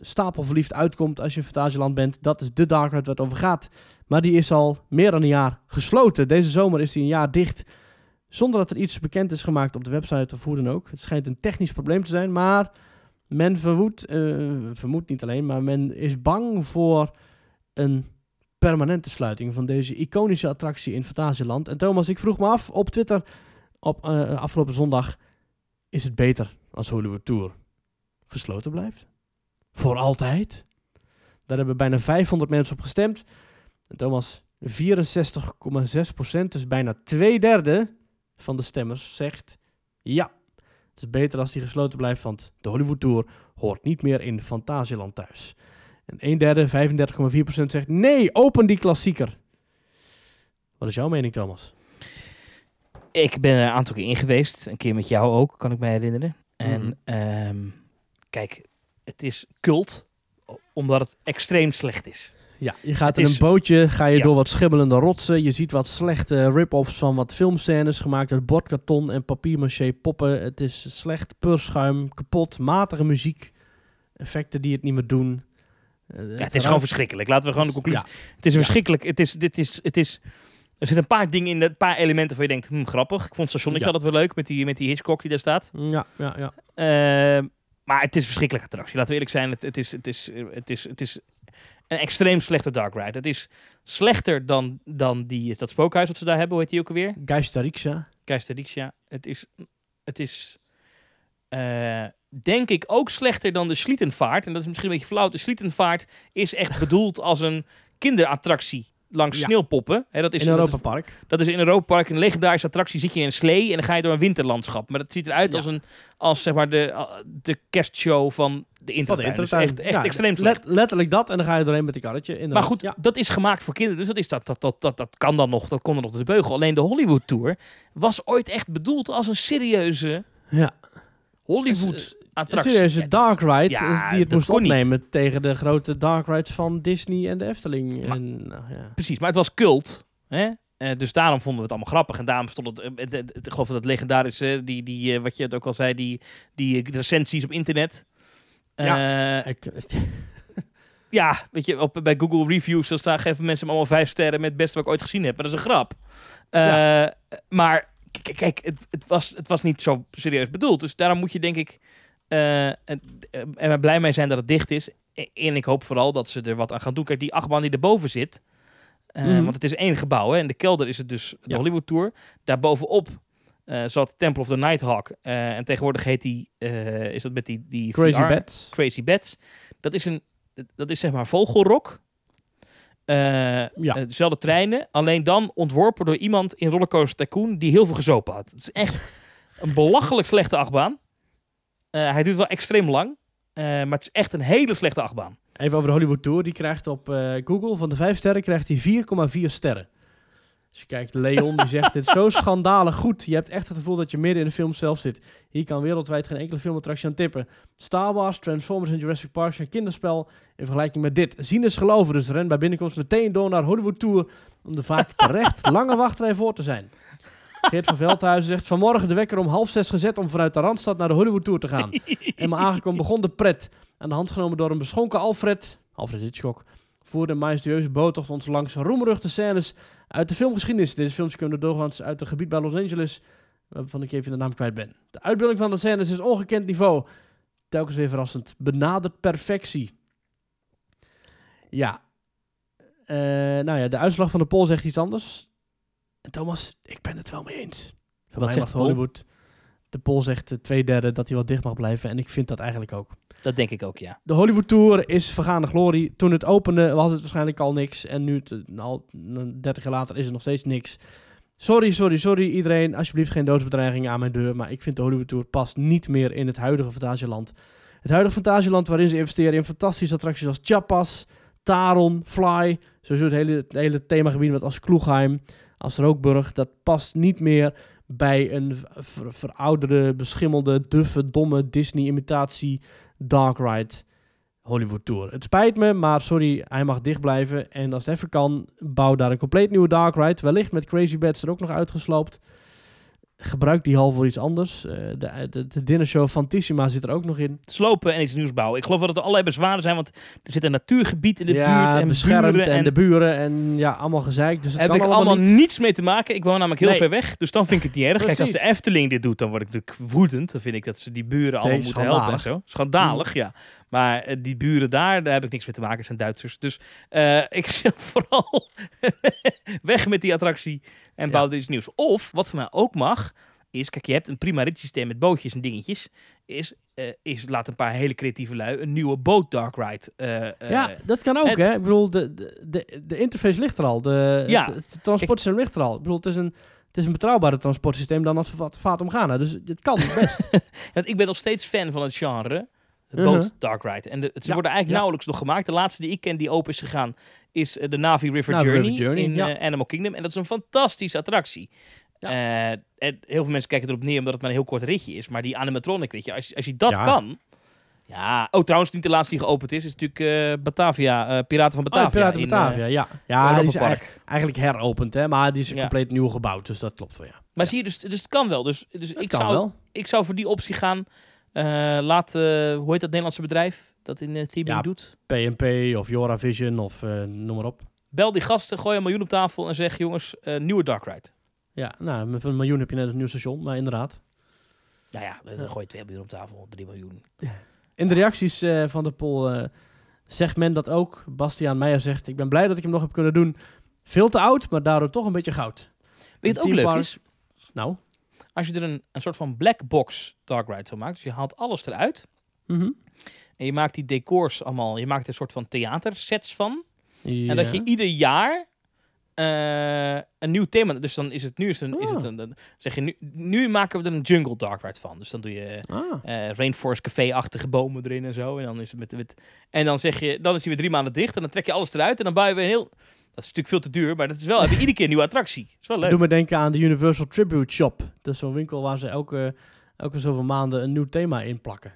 stapelverliefd uitkomt als je in Fantasieland bent. Dat is de dark ride waar het over gaat. Maar die is al meer dan een jaar gesloten. Deze zomer is die een jaar dicht. Zonder dat er iets bekend is gemaakt op de website of hoe dan ook. Het schijnt een technisch probleem te zijn, maar men vermoedt, eh, vermoedt niet alleen, maar men is bang voor een permanente sluiting van deze iconische attractie in Fantasieland. En Thomas, ik vroeg me af op Twitter op eh, afgelopen zondag, is het beter als Hollywood Tour gesloten blijft? Voor altijd? Daar hebben bijna 500 mensen op gestemd. En Thomas, 64,6%, dus bijna twee derde van de stemmers, zegt ja. Het is beter als die gesloten blijft, want de Hollywood Tour hoort niet meer in Fantasieland thuis. En een derde, 35,4% zegt nee, open die klassieker. Wat is jouw mening, Thomas? Ik ben er een aantal keer in geweest. Een keer met jou ook, kan ik me herinneren. En Mhm. ehm, kijk, het is cult omdat het extreem slecht is. Ja, je gaat Het in is- een bootje, ga je Ja. door wat schimmelende rotsen. Je ziet wat slechte rip-offs van wat filmscènes gemaakt uit bordkarton en papier-maché poppen. Het is slecht, purschuim, kapot, matige muziek, effecten die het niet meer doen. Eh, Ja, het is gewoon verschrikkelijk. Laten we gewoon de conclusie. Het is verschrikkelijk. Het is, dit is, het is, er zitten een paar dingen in, een paar elementen waar je denkt, hm, grappig. Ik vond het stationnetje Ja. altijd wel leuk met die, met die Hitchcock die daar staat. Ja, ja, ja. Eh, maar het is verschrikkelijke attractie. Laten we eerlijk zijn. Het, het, is, het, is, het, is, het is een extreem slechte dark ride. Het is slechter dan, dan die, dat spookhuis wat ze daar hebben. Hoe heet die ook alweer? Geisteriksha. Keizersdictia. Het is, het is eh, denk ik ook slechter dan de Slietenvaart. En dat is misschien een beetje flauw. De Slietenvaart is echt bedoeld als een kinderattractie langs Ja. sneeuwpoppen. Hè, dat is in dat Europa is- Park. dat is in Europa Park een legendarische attractie. Zit je in een slee en dan ga je door een winterlandschap. Maar dat ziet eruit Ja. als, een, als zeg maar de, de kerstshow van de Intertuin. Dus echt, echt Ja, extreem slecht. let- letterlijk dat en dan ga je doorheen met die karretje. Maar inderdaad. goed, ja. dat is gemaakt voor kinderen. Dus dat, is dat, dat, dat, dat, dat kan dan nog. Dat kon er nog de beugel. Alleen de Hollywood Tour was ooit echt bedoeld als een serieuze ja. Hollywood Een attractie. Ja, dark ride Ja, die het moest niet. opnemen tegen de grote dark rides van Disney en de Efteling. Maar- en, nou, ja. Precies, maar het was cult. Hè? Eh, dus daarom vonden we het allemaal grappig. En daarom stond het, eh, de- de- de- ik geloof dat het legendarische, die, die, eh, wat je het ook al zei, die, die eh, recensies op internet. Ja. Ik, ja, weet je, op, bij Google Reviews, dan staan, geven mensen hem allemaal vijf sterren met het beste wat ik ooit gezien heb. Maar dat is een grap. Eh, Ja. Maar kijk, het, het, was, het was niet zo serieus bedoeld. Dus daarom moet je denk ik, eh, en, eh, en we blij mee zijn dat het dicht is. En ik hoop vooral dat ze er wat aan gaan doen. Kijk, die achtbaan die erboven zit, eh, Mhm. want het is één gebouw. Hè? In de kelder is het dus de Ja. Hollywood Tour. Daarbovenop eh zat Temple of the Nighthawk. en tegenwoordig heet die, is dat met die, die Crazy VR Bats. Crazy Bats. Dat is, een, dat is zeg maar vogelrok. Eh, Ja. dezelfde treinen, alleen dan ontworpen door iemand in Rollercoaster Tycoon die heel veel gezopen had. Het is echt een belachelijk slechte achtbaan. Eh, hij duurt wel extreem lang, eh, maar het is echt een hele slechte achtbaan. Even over de Hollywood Tour. Die krijgt op eh, Google van de 5 sterren krijgt hij 4,4 sterren. Als je kijkt, Leon die zegt dit zo schandalig goed. Je hebt echt het gevoel dat je midden in de film zelf zit. Hier kan wereldwijd geen enkele filmattractie aan tippen. Star Wars, Transformers en Jurassic Park zijn kinderspel in vergelijking met dit. Zien is geloven, dus ren bij binnenkomst meteen door naar Hollywood Tour om de vaak terecht lange wachtrij voor te zijn. Geert van Veldhuizen zegt vanmorgen de wekker om half zes gezet om vanuit de Randstad naar de Hollywood Tour te gaan. Eenmaal aangekomen begon de pret. Aan de hand genomen door een beschonken Alfred, Alfred Hitchcock, voerde een majestueuze boottocht ons langs roemruchte scènes uit de filmgeschiedenis. Deze films kunnen doorgaans uit het gebied bij Los Angeles, waarvan ik even de naam kwijt ben. De uitbeelding van de scènes is ongekend niveau. Telkens weer verrassend. Benadert perfectie. Ja. Eh, nou ja, de uitslag van de poll zegt iets anders. En Thomas, ik ben het wel mee eens. Van Wat mij zegt de poll? Hollywood. De poll zegt twee derde dat hij wel dicht mag blijven. En ik vind dat eigenlijk ook. Dat denk ik ook, ja. De Hollywood Tour is vergaande glorie. Toen het opende was het waarschijnlijk al niks. En nu, al 30 jaar later, is het nog steeds niks. Sorry, sorry, sorry iedereen. Alsjeblieft geen doodsbedreigingen aan mijn deur. Maar ik vind de Hollywood Tour past niet meer in het huidige Fantasieland. Het huidige Fantasieland waarin ze investeren in fantastische attracties als Chapas, Taron, Fly. Sowieso het hele, het hele themagebied met als Kloegheim, als Rookburg. Dat past niet meer bij een ver- verouderde, beschimmelde, duffe, domme Disney-imitatie Dark Ride Hollywood Tour. Het spijt me, maar sorry, hij mag dicht blijven. En als het even kan, bouw daar een compleet nieuwe Dark Ride. Wellicht met Crazy Bats er ook nog uitgesloopt. Gebruik die hal voor iets anders. Eh, de, de, de dinnershow Fantissima zit er ook nog in. Slopen en iets nieuws bouwen. Ik geloof dat er allerlei bezwaren zijn, want er zit een natuurgebied in de ja, buurt. En beschermd buren en, de buren en ja, allemaal gezeik. Dus het heb kan ik allemaal niet. niets mee te maken. Ik woon namelijk heel Nee. ver weg, dus dan vind ik het niet erg. Kijk, als de Efteling dit doet, dan word ik natuurlijk woedend. Dan vind ik dat ze die buren allemaal moeten helpen en zo. Schandalig, ja. Maar eh, die buren daar, daar heb ik niks mee te maken. Het zijn Duitsers. Dus eh, ik zeg vooral weg met die attractie en Ja. bouw er iets nieuws. Of, wat voor mij ook mag, is... Kijk, je hebt een prima ritssysteem met bootjes en dingetjes. Is, eh, is laat een paar hele creatieve lui een nieuwe boot dark ride Ja, dat kan ook, en- hè. Ik bedoel, de, de, de, interface ligt er al. De, Ja. het, het transportsysteem ligt er al. Ik bedoel, het is een, het is een betrouwbare transportsysteem dan als het Fatum Ghana. Dus het kan best. Ik ben nog steeds fan van het genre. Mhm. boot Dark Ride. En de, het Ja, worden eigenlijk ja. nauwelijks nog gemaakt. De laatste die ik ken die open is gegaan is eh, de Navi River Navi Journey, River Journey, in ja. eh, Animal Kingdom. En dat is een fantastische attractie. Eh, en heel veel mensen kijken erop neer omdat het maar een heel kort ritje is. Maar die animatronic, weet je, als, als je dat Ja. kan... Ja, oh trouwens, niet de laatste die geopend is. is natuurlijk Batavia, Piraten van Oh, Batavia. Piraten in, Batavia, ja. Ja, die is eigenlijk, eigenlijk heropend, hè. Maar die is Ja. compleet nieuw gebouwd. Dus dat klopt wel, ja. Maar zie je, dus, dus het kan wel. Dus, dus Dat ik, zou, wel. ik zou voor die optie gaan. Eh, laat, eh, hoe heet dat Nederlandse bedrijf dat in uh, theming Ja. doet? PNP of Joravision of eh, noem maar op. Bel die gasten, gooi een miljoen op tafel en zeg: jongens, eh, nieuwe Dark Ride. Ja, nou, met een miljoen heb je net een nieuw station, maar inderdaad. Nou ja, dan gooi je 2 miljoen op tafel, 3 miljoen. In de reacties eh, van de poll eh, zegt men dat ook. Bastiaan Meijer zegt, ik ben blij dat ik hem nog heb kunnen doen. Veel te oud, maar daardoor toch een beetje goud. Weet je wat ook leuk is? Nou, Als je er een, een soort van black box Dark Ride van maakt. Dus je haalt alles eruit. mhm. En je maakt die decors allemaal. Je maakt een soort van theatersets van. ja. En dat je ieder jaar eh, een nieuw thema. Dus dan is het nu is het een, is het Ah. een, dan zeg je nu, nu maken we er een jungle dark ride van. Dus dan doe je Ah, eh Rainforest Café-achtige bomen erin en zo. En dan is het met, met en dan zeg je, dan is hij weer drie maanden dicht en dan trek je alles eruit en dan bouw je weer een heel. Dat is natuurlijk veel te duur, maar dat is wel. Heb je iedere keer een nieuwe attractie. Dat is wel leuk. Doe me denken aan de Universal Tribute Shop. Dat is zo'n winkel waar ze elke, elke zoveel maanden een nieuw thema in plakken.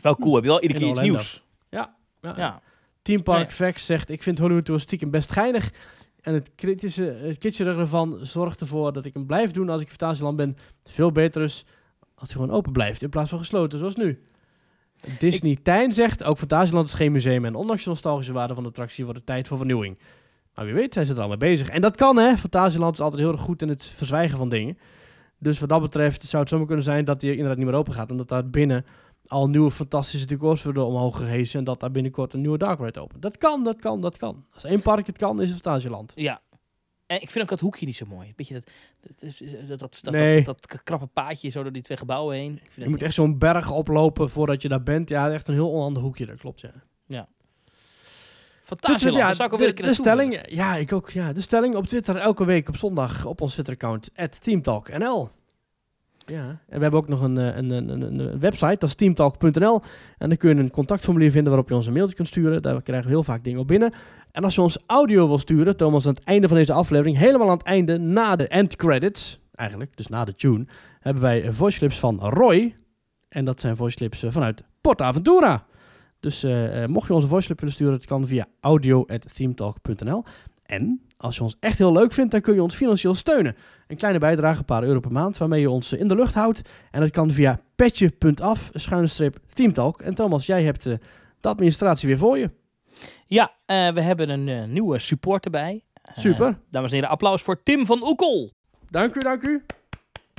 Wel cool. Heb je wel iedere keer iets nieuws. Ja. Ja. Team Park Nee. Facts zegt, ik vind Hollywood Tour stiekem best geinig. En het kritische, het kitscherige ervan zorgt ervoor dat ik hem blijf doen als ik in Fantasieland ben. Veel beter is als hij gewoon open blijft in plaats van gesloten, zoals nu. Disney Tijn zegt, ook Fantasieland is geen museum en ondanks de nostalgische waarde van de attractie wordt het tijd voor vernieuwing. Maar wie weet zijn ze er al mee bezig. En dat kan hè, Fantasieland is altijd heel erg goed in het verzwijgen van dingen. Dus wat dat betreft zou het zomaar kunnen zijn dat hij inderdaad niet meer open gaat. En dat daar binnen al nieuwe fantastische decors worden omhoog gehezen. En dat daar binnenkort een nieuwe Dark Ride opent. Dat kan, dat kan, dat kan. Als één park het kan, is het Fantasieland. Ja. En ik vind ook dat hoekje niet zo mooi. Beetje dat, dat, dat, dat, dat, Nee. dat, dat krappe paadje zo door die twee gebouwen heen. Ik vind Je moet niet- echt zo'n berg oplopen voordat je daar bent. Ja, echt een heel onhandig hoekje, dat klopt, ja. Ja, daar zou ik ook weer de, stelling, ja, ik ook, ja. De stelling op Twitter elke week op zondag op ons Twitter-account, teamtalknl. Ja, en we hebben ook nog een, eh, een, een, een, website, dat is teamtalk.nl. En dan kun je een contactformulier vinden waarop je ons een mailtje kunt sturen. Daar krijgen we heel vaak dingen op binnen. En als je ons audio wil sturen, Thomas, aan het einde van deze aflevering, helemaal aan het einde, na de end credits, eigenlijk, dus na de tune, hebben wij voice clips van Roy. En dat zijn voice clips eh, vanuit PortAventura. Dus eh, mocht je onze voice clip willen sturen, het kan via audio.themetalk.nl. En als je ons echt heel leuk vindt, dan kun je ons financieel steunen. Een kleine bijdrage, een paar euro per maand, waarmee je ons in de lucht houdt. En dat kan via petje.af, schuine streep, Teamtalk. En Thomas, jij hebt eh, de administratie weer voor je. Ja, eh, we hebben een eh, nieuwe support erbij. Eh, Super. dames en heren, applaus voor Tim van Oekel. Dank u, dank u.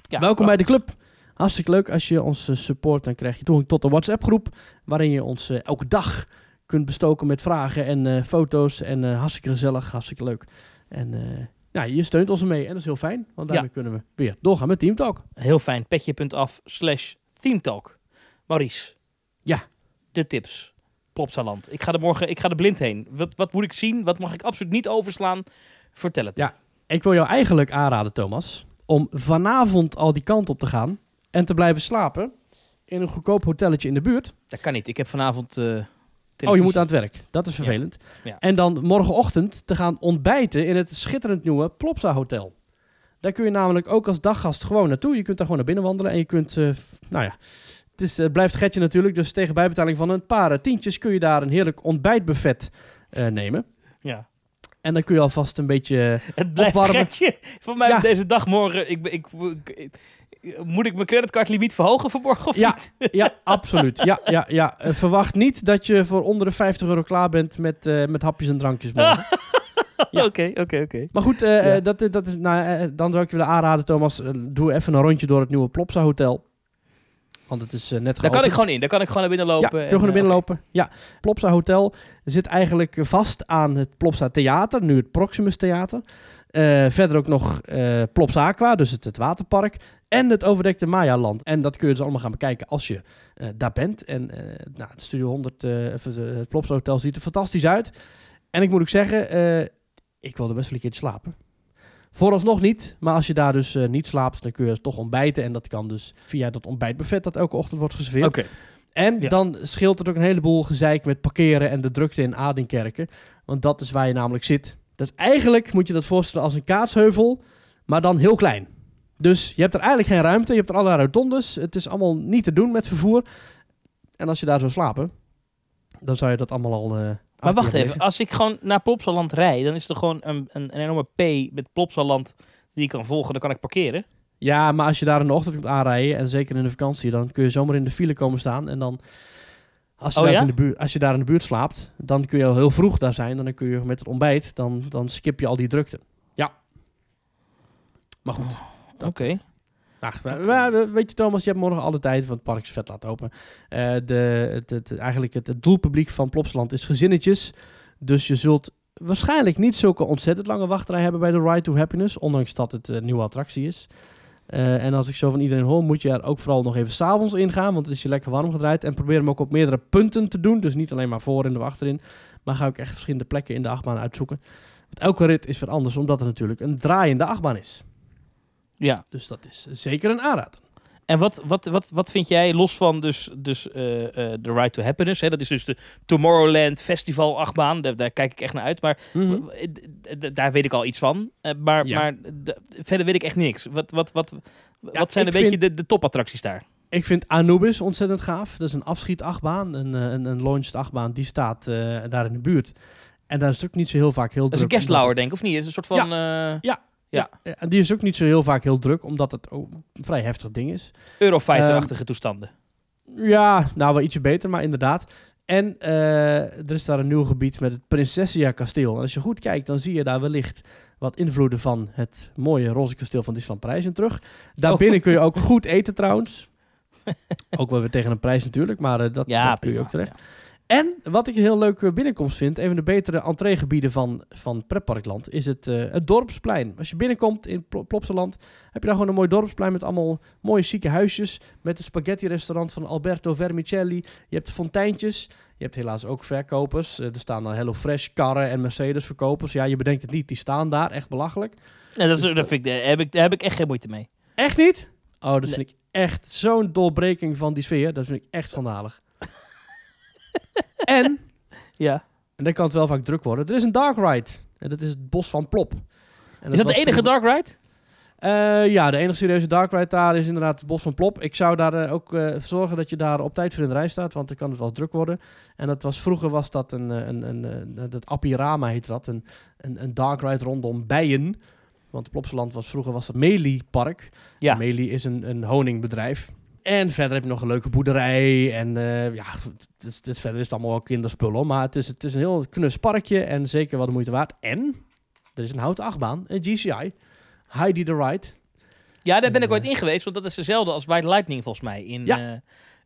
Ja, Welkom bij de club. Hartstikke leuk als je ons support. Dan krijg je toegang tot de WhatsApp groep. Waarin je ons elke dag kunt bestoken met vragen en eh, foto's. En eh, hartstikke gezellig, hartstikke leuk. En eh, ja, je steunt ons ermee. En dat is heel fijn. Want daarmee Ja. kunnen we weer doorgaan met Teamtalk. Heel fijn, petje.af slash themetalk. Maurice. Ja. De tips. Plopsaland. Ik ga er morgen, ik ga er blind heen. Wat, wat moet ik zien? Wat mag ik absoluut niet overslaan? Vertel het. Ja. Ik wil jou eigenlijk aanraden, Thomas, om vanavond al die kant op te gaan. En te blijven slapen in een goedkoop hotelletje in de buurt. Dat kan niet. Ik heb vanavond eh Oh, je moet aan het werk. Dat is vervelend. Ja. En dan morgenochtend te gaan ontbijten in het schitterend nieuwe Plopsa Hotel. Daar kun je namelijk ook als daggast gewoon naartoe. Je kunt daar gewoon naar binnen wandelen en je kunt, eh, nou ja, het is, het blijft getje natuurlijk. Dus tegen bijbetaling van een paar eh, tientjes kun je daar een heerlijk ontbijtbuffet eh, nemen. Ja. En dan kun je alvast een beetje... Het blijft Opwarmen. Voor mij Ja. deze dag morgen. Ik, ben- ik, ik, ik- moet ik mijn creditcardlimiet verhogen vanmorgen of Ja. niet? Ja, absoluut. Ja, ja, ja. Eh, verwacht niet dat je voor onder de 50 euro klaar bent met, eh, met hapjes en drankjes morgen. Ja. Oké, oké, oké. Maar goed, eh, Ja. eh, dat, dat is, nou, dan zou ik je willen aanraden, Thomas. doe even een rondje door het nieuwe Plopsa Hotel. Want het is net Daar kan ik gewoon in. Daar kan ik gewoon naar binnen Ja, lopen. kun je gewoon naar binnen lopen. Ja, Plopsa Hotel zit eigenlijk vast aan het Plopsa Theater, nu het Proximus Theater. Eh, verder ook nog eh Plopsa Aqua, dus het, het waterpark. En het overdekte Maya-land. En dat kun je dus allemaal gaan bekijken als je eh, daar bent. En nou, het Studio 100, eh, of het, Plopsa Hotel ziet er fantastisch uit. En ik moet ook zeggen, ik wilde best wel een keertje slapen. Vooralsnog niet, maar als je daar dus niet slaapt, dan kun je toch ontbijten. En dat kan dus via dat ontbijtbuffet dat elke ochtend wordt geserveerd. Oké. En Ja. dan scheelt het ook een heleboel gezeik met parkeren en de drukte in Adinkerken. Want dat is waar je namelijk zit. Dat eigenlijk, moet je dat voorstellen als een kaatsheuvel, maar dan heel klein. Dus je hebt er eigenlijk geen ruimte, je hebt er allerlei rotondes. Het is allemaal niet te doen met vervoer. En als je daar zou slapen, dan zou je dat allemaal al... eh, Maar wacht even. liggen. Als ik gewoon naar Plopsaland rijd, dan is er gewoon een, een, een enorme P met Plopsaland die ik kan volgen. Dan kan ik parkeren. Ja, maar als je daar in de ochtend komt aanrijden, en zeker in de vakantie, dan kun je zomaar in de file komen staan. En dan, als je, Oh daar, ja? in de buurt, als je daar in de buurt slaapt, dan kun je al heel vroeg daar zijn. Dan kun je met het ontbijt, dan, dan skip je al die drukte. Ja. Maar goed. Oké. Ach, we- we- weet je Thomas, je hebt morgen alle tijd, want het park is vet laten open. Eh, de, het, het, eigenlijk het, het doelpubliek van Plopsland is gezinnetjes. Dus je zult waarschijnlijk niet zulke ontzettend lange wachtrij hebben bij de Ride to Happiness, ondanks dat het een nieuwe attractie is. Eh, en als ik zo van iedereen hoor, moet je er ook vooral nog even s'avonds ingaan, want het is je lekker warm gedraaid. En probeer hem ook op meerdere punten te doen, dus niet alleen maar voor en of achterin. Maar ga ook echt verschillende plekken in de achtbaan uitzoeken. Want elke rit is weer anders, omdat het natuurlijk een draaiende achtbaan is. Ja. Dus dat is zeker een aanrader. En wat, wat, wat, wat vind jij, los van dus, dus eh, eh, The Ride to Happiness, hè, dat is dus de Tomorrowland Festival achtbaan, daar, daar kijk ik echt naar uit, maar Mhm. w- d- d- daar weet ik al iets van. Eh, maar Ja. maar d- verder weet ik echt niks. Wat, wat, wat, wat zijn een beetje de, de topattracties daar? Ik vind Anubis ontzettend gaaf. Dat is een afschietachtbaan, een, eh, een, een launched achtbaan. Die staat eh, daar in de buurt. En daar is het ook niet zo heel vaak heel Dat is een druk. guestlauer, denk ik, of niet? Het is een soort van... eh Ja. Ja, en die is ook niet zo heel vaak heel druk, omdat het ook een vrij heftig ding is. Eurofighter-achtige toestanden. Ja, nou wel ietsje beter, maar inderdaad. En eh, er is daar een nieuw gebied met het Prinsessia kasteel. En als je goed kijkt, dan zie je daar wellicht wat invloeden van het mooie roze kasteel van Disneyland Parijs in terug. Daarbinnen kun je ook goed eten trouwens. ook wel weer tegen een prijs natuurlijk, maar eh, dat, Ja, dat kun je ook terecht. ja. En wat ik een heel leuke binnenkomst vind, een van de betere entreegebieden van, van Pretparkland, is het, eh, het dorpsplein. Als je binnenkomt in Pl Plopsaland, heb je daar gewoon een mooi dorpsplein met allemaal mooie chique huisjes. Met het spaghetti-restaurant van Alberto Vermicelli. Je hebt fonteintjes. Je hebt helaas ook verkopers. Eh, er staan dan HelloFresh karren en Mercedes verkopers. Ja, je bedenkt het niet, die staan daar. Echt belachelijk. Nee, dat, is, Dus dat vind ik, daar, heb ik, daar heb ik echt geen moeite mee. Echt niet? Oh, dat Nee. vind ik echt zo'n doorbreking van die sfeer. Dat vind ik echt schandalig. En Ja. En dan kan het wel vaak druk worden. Er is een dark ride. En dat is het bos van Plop. En Is dat de enige vroeger- dark ride? Eh, ja, de enige serieuze dark ride daar is inderdaad het bos van Plop. Ik zou daar eh, ook eh, zorgen dat je daar op tijd voor in de rij staat, want dan kan het wel druk worden. En dat was, vroeger was dat een, een, een, een, dat Apirama heet dat, een, een, een dark ride rondom bijen. Want Plopsaland was vroeger was dat Meli Park. Ja. Meli is een, een honingbedrijf. En verder heb je nog een leuke boerderij. En eh, ja, het is, het is- verder is het allemaal wel kinderspullen. Maar het is, het is een heel knus parkje en zeker wel de moeite waard. En er is een houten achtbaan, een GCI. Heidi the Ride. Ja, daar ben ik Eh. ooit in geweest, want dat is dezelfde als White Lightning volgens mij in, Ja. eh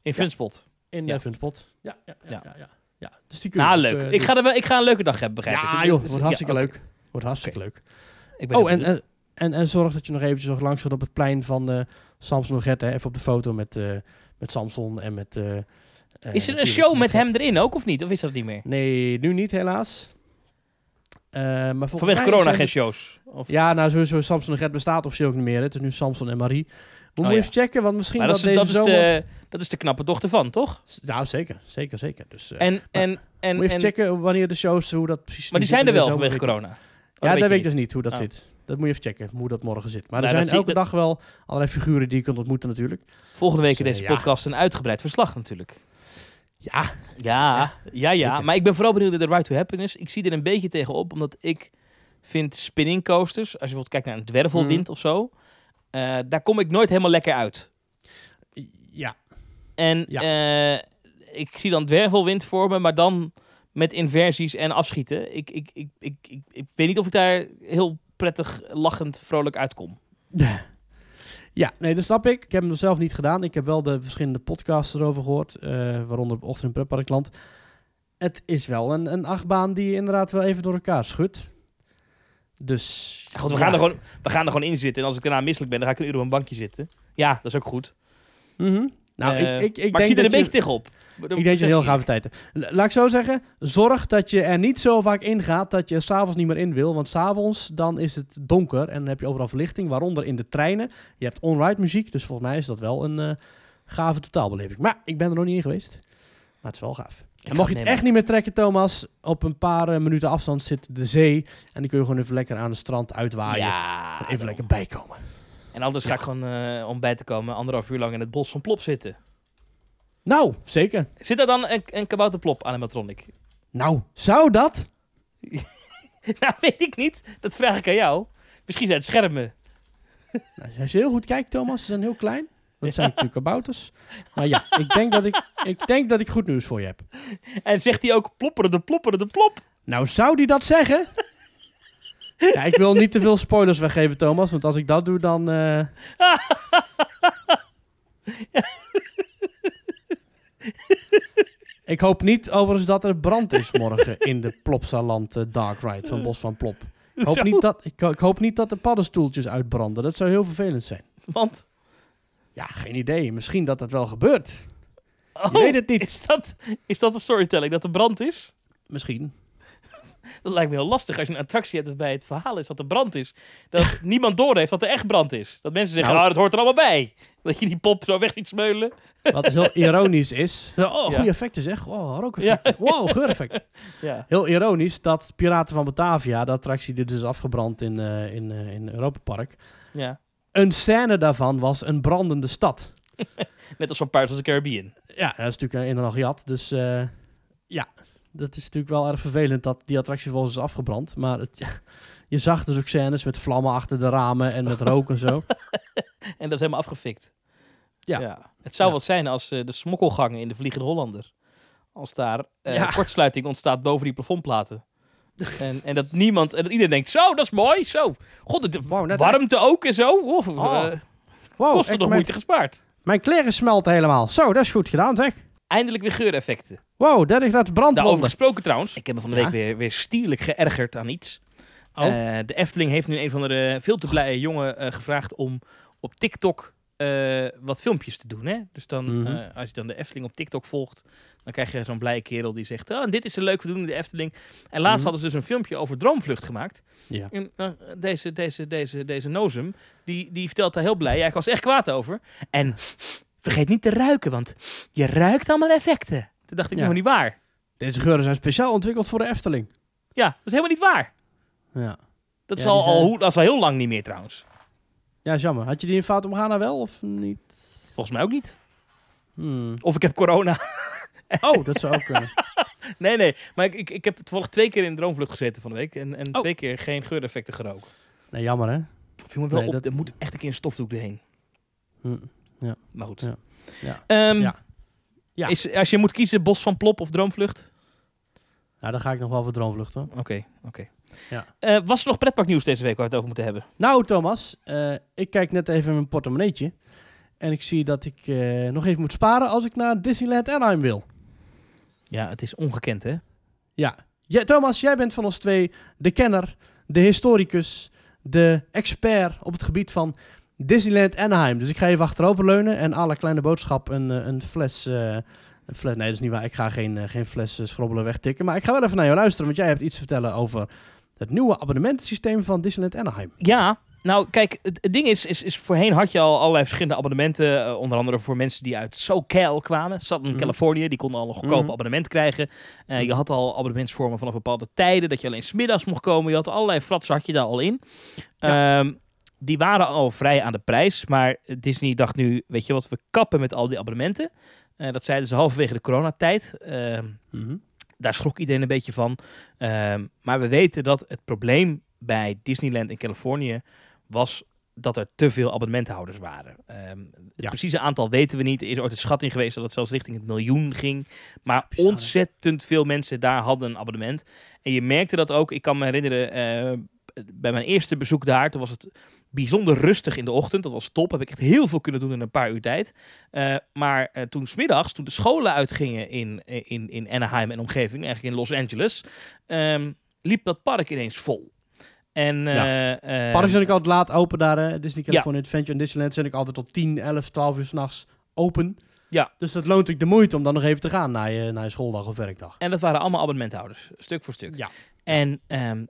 in Funspot. In Ja. ja. Funspot. Ja, ja, ja. Ja. ja. ja, ja. Dus die kun Nou, ook, leuk. eh, ik, ga er wel, ik ga een leuke dag hebben, begrijp ik. Ja, Dus- joh, dus- wordt hartstikke ja, leuk. Wordt hartstikke leuk. Ik ben Oh, en, en, en, en zorg dat je nog eventjes nog langs gaat op het plein van eh Samson Get. Hè. Even op de foto met, eh, met Samson en met... eh, eh, is er een show met hem erin ook, of niet? Of is dat niet meer? Nee, nu niet helaas. Maar Vanwege corona geen shows? Of... Ja, nou sowieso Samson Gert bestaat officieel ook niet meer. hè. Het is nu Samson en Marie. We Oh, moeten ja. even checken, want misschien dat, dat, is, deze dat, is zomer... de, dat is de knappe dochter van, toch? Nou, zeker. Zeker, zeker. Dus, eh, En, en, en, moet even en, checken wanneer de shows, hoe dat precies... maar die zijn er wel vanwege corona. Oh, Ja, weet dat weet ik dus niet hoe dat Oh. zit. Dat moet je even checken, hoe dat morgen zit. Maar Nou, er zijn elke dag wel allerlei figuren die je kunt ontmoeten natuurlijk. Volgende week Dus, in eh, deze ja. podcast een uitgebreid verslag natuurlijk. Ja, Ja, ja, ja. Maar ik ben vooral benieuwd naar de Right to Happiness. Ik zie er een beetje tegenop, omdat ik vind spinning coasters, als je bijvoorbeeld kijkt naar een dwervelwind Mhm. of zo, eh, daar kom ik nooit helemaal lekker uit. Ja. En Ja. eh, ik zie dan dwervelwind voor me, maar dan met inversies en afschieten. Ik, ik, ik, ik, ik, ik weet niet of ik daar heel prettig, lachend, vrolijk uitkom. Ja, nee, dat snap ik. Ik heb hem er zelf niet gedaan. Ik heb wel de verschillende podcasts erover gehoord, eh, waaronder op Ochtend in. Het is wel een, een achtbaan die je inderdaad wel even door elkaar schudt. Dus... Ja, goed, we, ja. gaan er gewoon, we gaan er gewoon in zitten. En als ik daarna misselijk ben, dan ga ik een uur op een bankje zitten. Ja, dat is ook goed. Mhm. Nou, Eh, ik, ik, ik maar ik denk zie er een dat je- beetje tegenop. Ik denk dat je een heel gave tijd Laat ik zo zeggen, zorg dat je er niet zo vaak in gaat dat je s'avonds niet meer in wil. Want s'avonds dan is het donker en dan heb je overal verlichting, waaronder in de treinen. Je hebt on-ride muziek, dus volgens mij is dat wel een eh, gave totaalbeleving. Maar ik ben er nog niet in geweest, maar het is wel gaaf. En mocht je het echt niet meer trekken, Thomas, op een paar eh, minuten afstand zit de zee. En dan kun je gewoon even lekker aan het strand uitwaaien. Ja, en even lekker bijkomen. En anders ga ik gewoon eh, om bij te komen anderhalf uur lang in het bos van Plop zitten. Nou, zeker. Zit er dan een, een kabouterplop animatronic? Nou, zou dat? nou, weet ik niet. Dat vraag ik aan jou. Misschien zijn het schermen. Nou, als je heel goed kijkt, Thomas, ze zijn heel klein. Dat zijn natuurlijk kabouters. Maar ja, ik denk, dat ik, ik denk dat ik goed nieuws voor je heb. En zegt hij ook plopperen de plopperen de plop? Nou, zou die dat zeggen? Ja, ik wil niet te veel spoilers weggeven, Thomas. Want als ik dat doe, dan... eh, ik hoop niet overigens dat er brand is morgen in de Plopsaland eh, Dark Ride van Bos van Plop. Ik hoop, niet dat, ik, ik hoop niet dat de paddenstoeltjes uitbranden. Dat zou heel vervelend zijn. Want, Ja, geen idee. Misschien dat dat wel gebeurt. oh, Je weet het niet. Is dat, is dat de storytelling, dat er brand is? Misschien. Dat lijkt me heel lastig als je een attractie hebt waarbij het verhaal is dat er brand is. Dat niemand doorheeft dat er echt brand is. Dat mensen zeggen, Nou. oh, dat hoort er allemaal bij. Dat je die pop zo weg ziet smeulen. Wat dus heel ironisch is. Oh, Ja. goede effecten zeg. Oh, rookeffecten. Wow, geureffecten. Ja. Heel ironisch dat Piraten van Batavia, de attractie die dus is afgebrand in, eh in, eh in Europa Park, ja. een scène daarvan was een brandende stad. Net als van Pirates of the Caribbean. Ja, dat is natuurlijk een een gejat. Dus eh, ja, dat is natuurlijk wel erg vervelend dat die attractie volgens is afgebrand. Maar het, ja, je zag dus ook scènes met vlammen achter de ramen en met rook en zo. En dat is helemaal afgefikt. Ja. Het zou Ja. wat zijn als eh, de smokkelgangen in de Vliegende Hollander. Als daar eh, kortsluiting ontstaat boven die plafondplaten. en, en dat niemand, en dat iedereen denkt, zo, dat is mooi, zo. God, de Wow, warmte ook en zo. Oh, Oh, eh, Wow, kost echt, nog mijn, moeite gespaard. mijn kleren smelten helemaal. Zo, dat is goed gedaan zeg. Eindelijk weer geureffecten. Wow, 30 graden Daarover brandwonden. gesproken trouwens. Ik heb me van de Ja. week weer, weer stierlijk geërgerd aan iets. Oh. Eh, de Efteling heeft nu een van de veel te blije jongen eh, gevraagd om op TikTok eh, wat filmpjes te doen. Hè? Dus dan, Mhm. eh, als je dan de Efteling op TikTok volgt, dan krijg je zo'n blije kerel die zegt: oh, dit is een leuk, we doen de Efteling. En laatst Mhm. hadden ze dus een filmpje over Droomvlucht gemaakt. Ja. En, deze, deze, deze, deze Nozem, die, die vertelt daar heel blij. Ja, ik was er echt kwaad over. En vergeet niet te ruiken, want je ruikt allemaal effecten. Toen dacht ik, Ja. nou niet waar. Deze geuren zijn speciaal ontwikkeld voor de Efteling. Ja, dat is helemaal niet waar. Ja. Dat is, Ja, al, zijn- al, dat is al heel lang niet meer trouwens. Ja, is jammer. Had je die in fout omgaan wel of niet? Volgens mij ook niet. Hmm. Of ik heb corona. Oh, dat zou ook kunnen. nee, nee. Maar ik, ik, ik heb toevallig twee keer in droomvlucht gezeten van de week. En, en Oh. twee keer geen geureffecten geroken. Nee, jammer hè? Viel me wel Nee, op. dat- Er moet echt een keer een stofdoek erheen. Hm. Maar goed. Ja. Ja. Ehm, Ja. Ja. Is, als je moet kiezen, Bos van Plop of Droomvlucht? Ja, dan ga ik nog wel voor droomvlucht hoor. Oké, oké. Ja. Eh, was er nog pretparknieuws deze week waar we het over moeten hebben? Nou, Thomas, eh, ik kijk net even in mijn portemonneetje. En ik zie dat ik eh, nog even moet sparen als ik naar Disneyland Anaheim wil. Ja, het is ongekend, hè? Ja. ja. Thomas, jij bent van ons twee de kenner, de historicus, de expert op het gebied van Disneyland Anaheim. Dus ik ga even achteroverleunen en à la kleine boodschap een, eh, een fles... eh, een fles, nee, dat is niet waar. Ik ga geen, eh, geen fles schrobbelen wegtikken. Maar ik ga wel even naar jou luisteren, want jij hebt iets te vertellen over het nieuwe abonnementensysteem van Disneyland Anaheim. Ja, nou kijk, het, ding is, is, is, voorheen had je al allerlei verschillende abonnementen. onder andere voor mensen die uit SoCal kwamen. Southern Mhm. Californië, die konden al een goedkoop Mhm. abonnement krijgen. Je had al abonnementsvormen vanaf bepaalde tijden, dat je alleen smiddags mocht komen. Je had allerlei fratsen, had je daar al in. Ehm, die waren al vrij aan de prijs, maar Disney dacht nu, weet je wat, we kappen met al die abonnementen. Eh, dat zeiden ze halverwege de coronatijd. Mhm. daar schrok iedereen een beetje van. Ehm, maar we weten dat het probleem bij Disneyland in Californië was dat er te veel abonnementhouders waren. Ehm, het Ja. precieze aantal weten we niet. Er is ooit een schatting geweest dat het zelfs richting het miljoen ging. Maar ontzettend veel mensen daar hadden een abonnement. En je merkte dat ook. Ik kan me herinneren, eh, bij mijn eerste bezoek daar, toen was het bijzonder rustig in de ochtend. Dat was top. Heb ik echt heel veel kunnen doen in een paar uur tijd. Eh, maar eh, toen smiddags, toen de scholen uitgingen in, in, in Anaheim en omgeving, eigenlijk in Los Angeles, ehm, liep dat park ineens vol. En, Ja. Parken zijn ook altijd laat open daar. hè. Disney California Adventure en Disneyland zijn ook altijd tot 10, 11, 12 uur s'nachts open. Ja. Dus dat loont ook de moeite om dan nog even te gaan naar je, naar je schooldag of werkdag. En dat waren allemaal abonnementhouders, stuk voor stuk. Ja. En, ehm,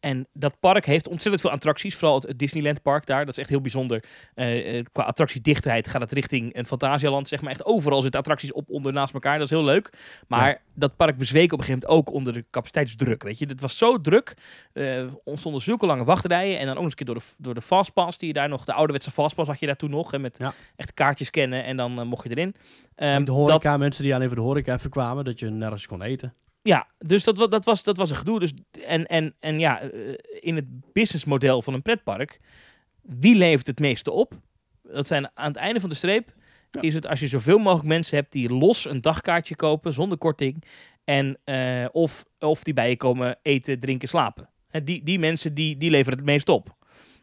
en dat park heeft ontzettend veel attracties. Vooral het Disneyland Park daar. Dat is echt heel bijzonder. Eh, eh, qua attractiedichtheid gaat het richting een Fantasialand. Zeg maar echt overal zitten attracties op onder naast elkaar. Dat is heel leuk. Maar Ja. dat park bezweek op een gegeven moment ook onder de capaciteitsdruk. Weet je, het was zo druk. Er ontstonden zulke lange wachtrijen. En dan ook eens een keer door de, door de Fastpass die je daar nog... De ouderwetse Fastpass had je daar toen nog. Hè, met Ja. echt kaartjes kennen en dan eh, mocht je erin. En de dat- horeca, mensen die alleen voor de horeca even kwamen, dat je nergens kon eten. Ja, dus dat, dat, was, dat was een gedoe. Dus, en, en, en ja, eh, in het businessmodel van een pretpark, wie levert het meeste op? Dat zijn aan het einde van de streep, Ja. is het als je zoveel mogelijk mensen hebt die los een dagkaartje kopen zonder korting. En, eh, of, of die bij je komen eten, drinken, slapen. Die, die mensen die, die leveren het meest op.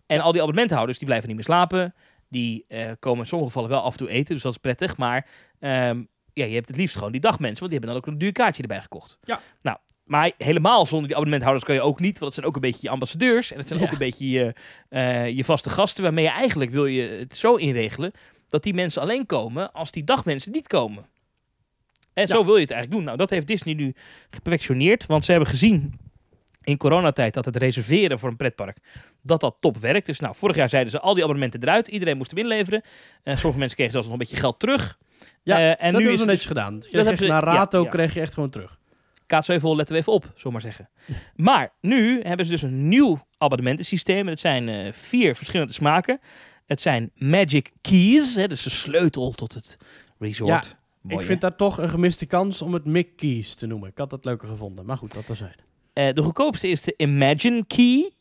En al die abonnementhouders die blijven niet meer slapen. Die eh, komen in sommige gevallen wel af en toe eten, dus dat is prettig. Maar ehm, ja, je hebt het liefst gewoon die dagmensen, want die hebben dan ook een duur kaartje erbij gekocht. Ja. Nou, maar helemaal zonder die abonnementhouders kan je ook niet, want dat zijn ook een beetje je ambassadeurs en dat zijn ook een beetje je, eh, je vaste gasten, waarmee je eigenlijk wil je het zo inregelen dat die mensen alleen komen als die dagmensen niet komen. En zo wil je het eigenlijk doen. Nou, dat heeft Disney nu geperfectioneerd, want ze hebben gezien in coronatijd dat het reserveren voor een pretpark, dat dat top werkt. Dus nou, vorig jaar zeiden ze al die abonnementen eruit, iedereen moest hem inleveren. Eh sommige mensen kregen zelfs nog een beetje geld terug. Ja, Eh, en dat nu is het netjes gedaan. Je kreeg hebben ze- naar ja, Rato ja. kreeg je echt gewoon terug. Kaatsheuvel, letten we even op, zullen we maar zeggen. Maar nu hebben ze dus een nieuw abonnementensysteem. En het zijn eh, vier verschillende smaken. Het zijn Magic Keys, hè, dus de sleutel tot het resort. Mooi, ik hè? vind dat toch een gemiste kans om het Mickey's te noemen. Ik had dat leuker gevonden. Maar goed, dat terzijde. Eh, de goedkoopste is de Imagine Key.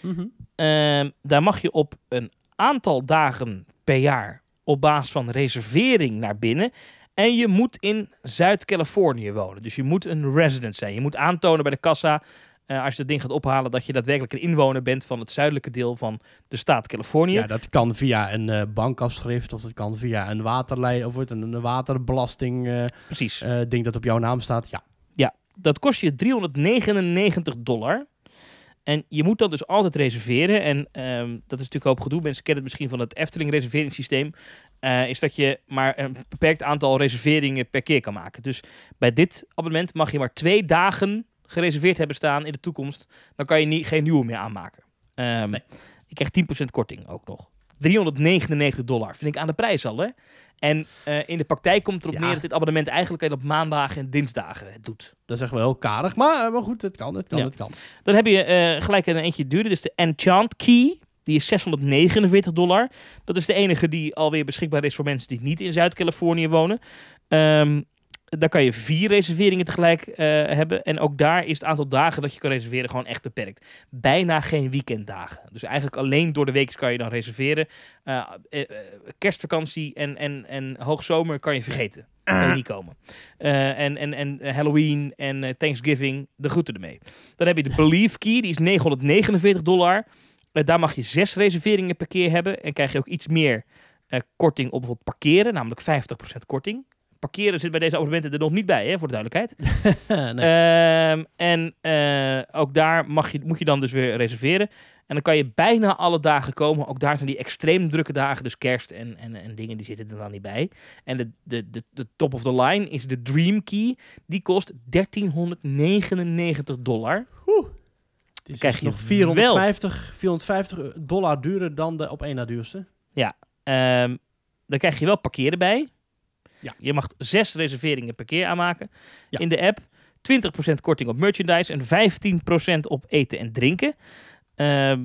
Mhm. Ehm, daar mag je op een aantal dagen per jaar op basis van reservering naar binnen. En je moet in Zuid-Californië wonen. Dus je moet een resident zijn. Je moet aantonen bij de kassa, eh, als je dat ding gaat ophalen, dat je daadwerkelijk een inwoner bent van het zuidelijke deel van de staat Californië. Ja, dat kan via een eh, bankafschrift of dat kan via een waterlei of het een, een waterbelasting eh, Precies. ding dat op jouw naam staat. Ja, Dat kost je 399 dollar. En je moet dat dus altijd reserveren. En ehm, dat is natuurlijk ook gedoe. Mensen kennen het misschien van het Efteling reserveringssysteem. Eh, is dat je maar een beperkt aantal reserveringen per keer kan maken. Dus bij dit abonnement mag je maar twee dagen gereserveerd hebben staan in de toekomst. Dan kan je niet, geen nieuwe meer aanmaken. Ehm, Nee. Je krijgt 10% korting ook nog. 399 dollar. Vind ik aan de prijs al, hè? En eh, in de praktijk komt erop Ja. neer dat dit abonnement eigenlijk alleen op maandagen en dinsdagen het doet. dat is echt wel heel karig. Maar, eh, maar goed, het kan, het kan, Ja. het kan. Dan heb je eh, gelijk een eentje duurder. Dus de Enchant Key. Die is 649 dollar. Dat is de enige die alweer beschikbaar is voor mensen die niet in Zuid-Californië wonen. Ehm, daar kan je vier reserveringen tegelijk eh, hebben. En ook daar is het aantal dagen dat je kan reserveren gewoon echt beperkt. Bijna geen weekenddagen. Dus eigenlijk alleen door de week kan je dan reserveren. Eh, eh, kerstvakantie en, en, en hoogzomer kan je vergeten. Kan je niet komen. En, en, en Halloween en Thanksgiving, de groeten ermee. Dan heb je de Believe Key, die is 949 dollar. Daar mag je zes reserveringen per keer hebben. En krijg je ook iets meer korting op bijvoorbeeld parkeren, namelijk 50% korting. Parkeren zit bij deze abonnementen er nog niet bij, hè, voor de duidelijkheid. nee. Ehm, en eh, ook daar mag je, moet je dan dus weer reserveren. En dan kan je bijna alle dagen komen. Ook daar zijn die extreem drukke dagen. Dus kerst en, en, en dingen, die zitten er dan niet bij. En de, de, de, de top of the line is de Dream Key. Die kost 1399 dollar. Is krijg je nog 450, 450 dollar duurder dan de op één na duurste. Ehm, dan krijg je wel parkeren bij. Ja. Je mag zes reserveringen per keer aanmaken Ja. in de app. 20% korting op merchandise en 15% op eten en drinken. Ehm,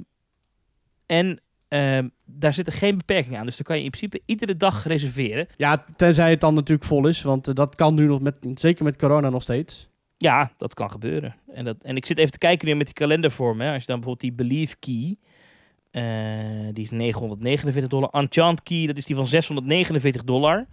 en ehm, daar zitten geen beperkingen aan. Dus dan kan je in principe iedere dag reserveren. Ja, tenzij het dan natuurlijk vol is. Want eh, dat kan nu nog, met, zeker met corona nog steeds. Ja, dat kan gebeuren. En, dat, en ik zit even te kijken nu met die kalender voor me. Als je dan bijvoorbeeld die Believe Key, eh, die is 949 dollar. Enchant Key, dat is die van 649 dollar.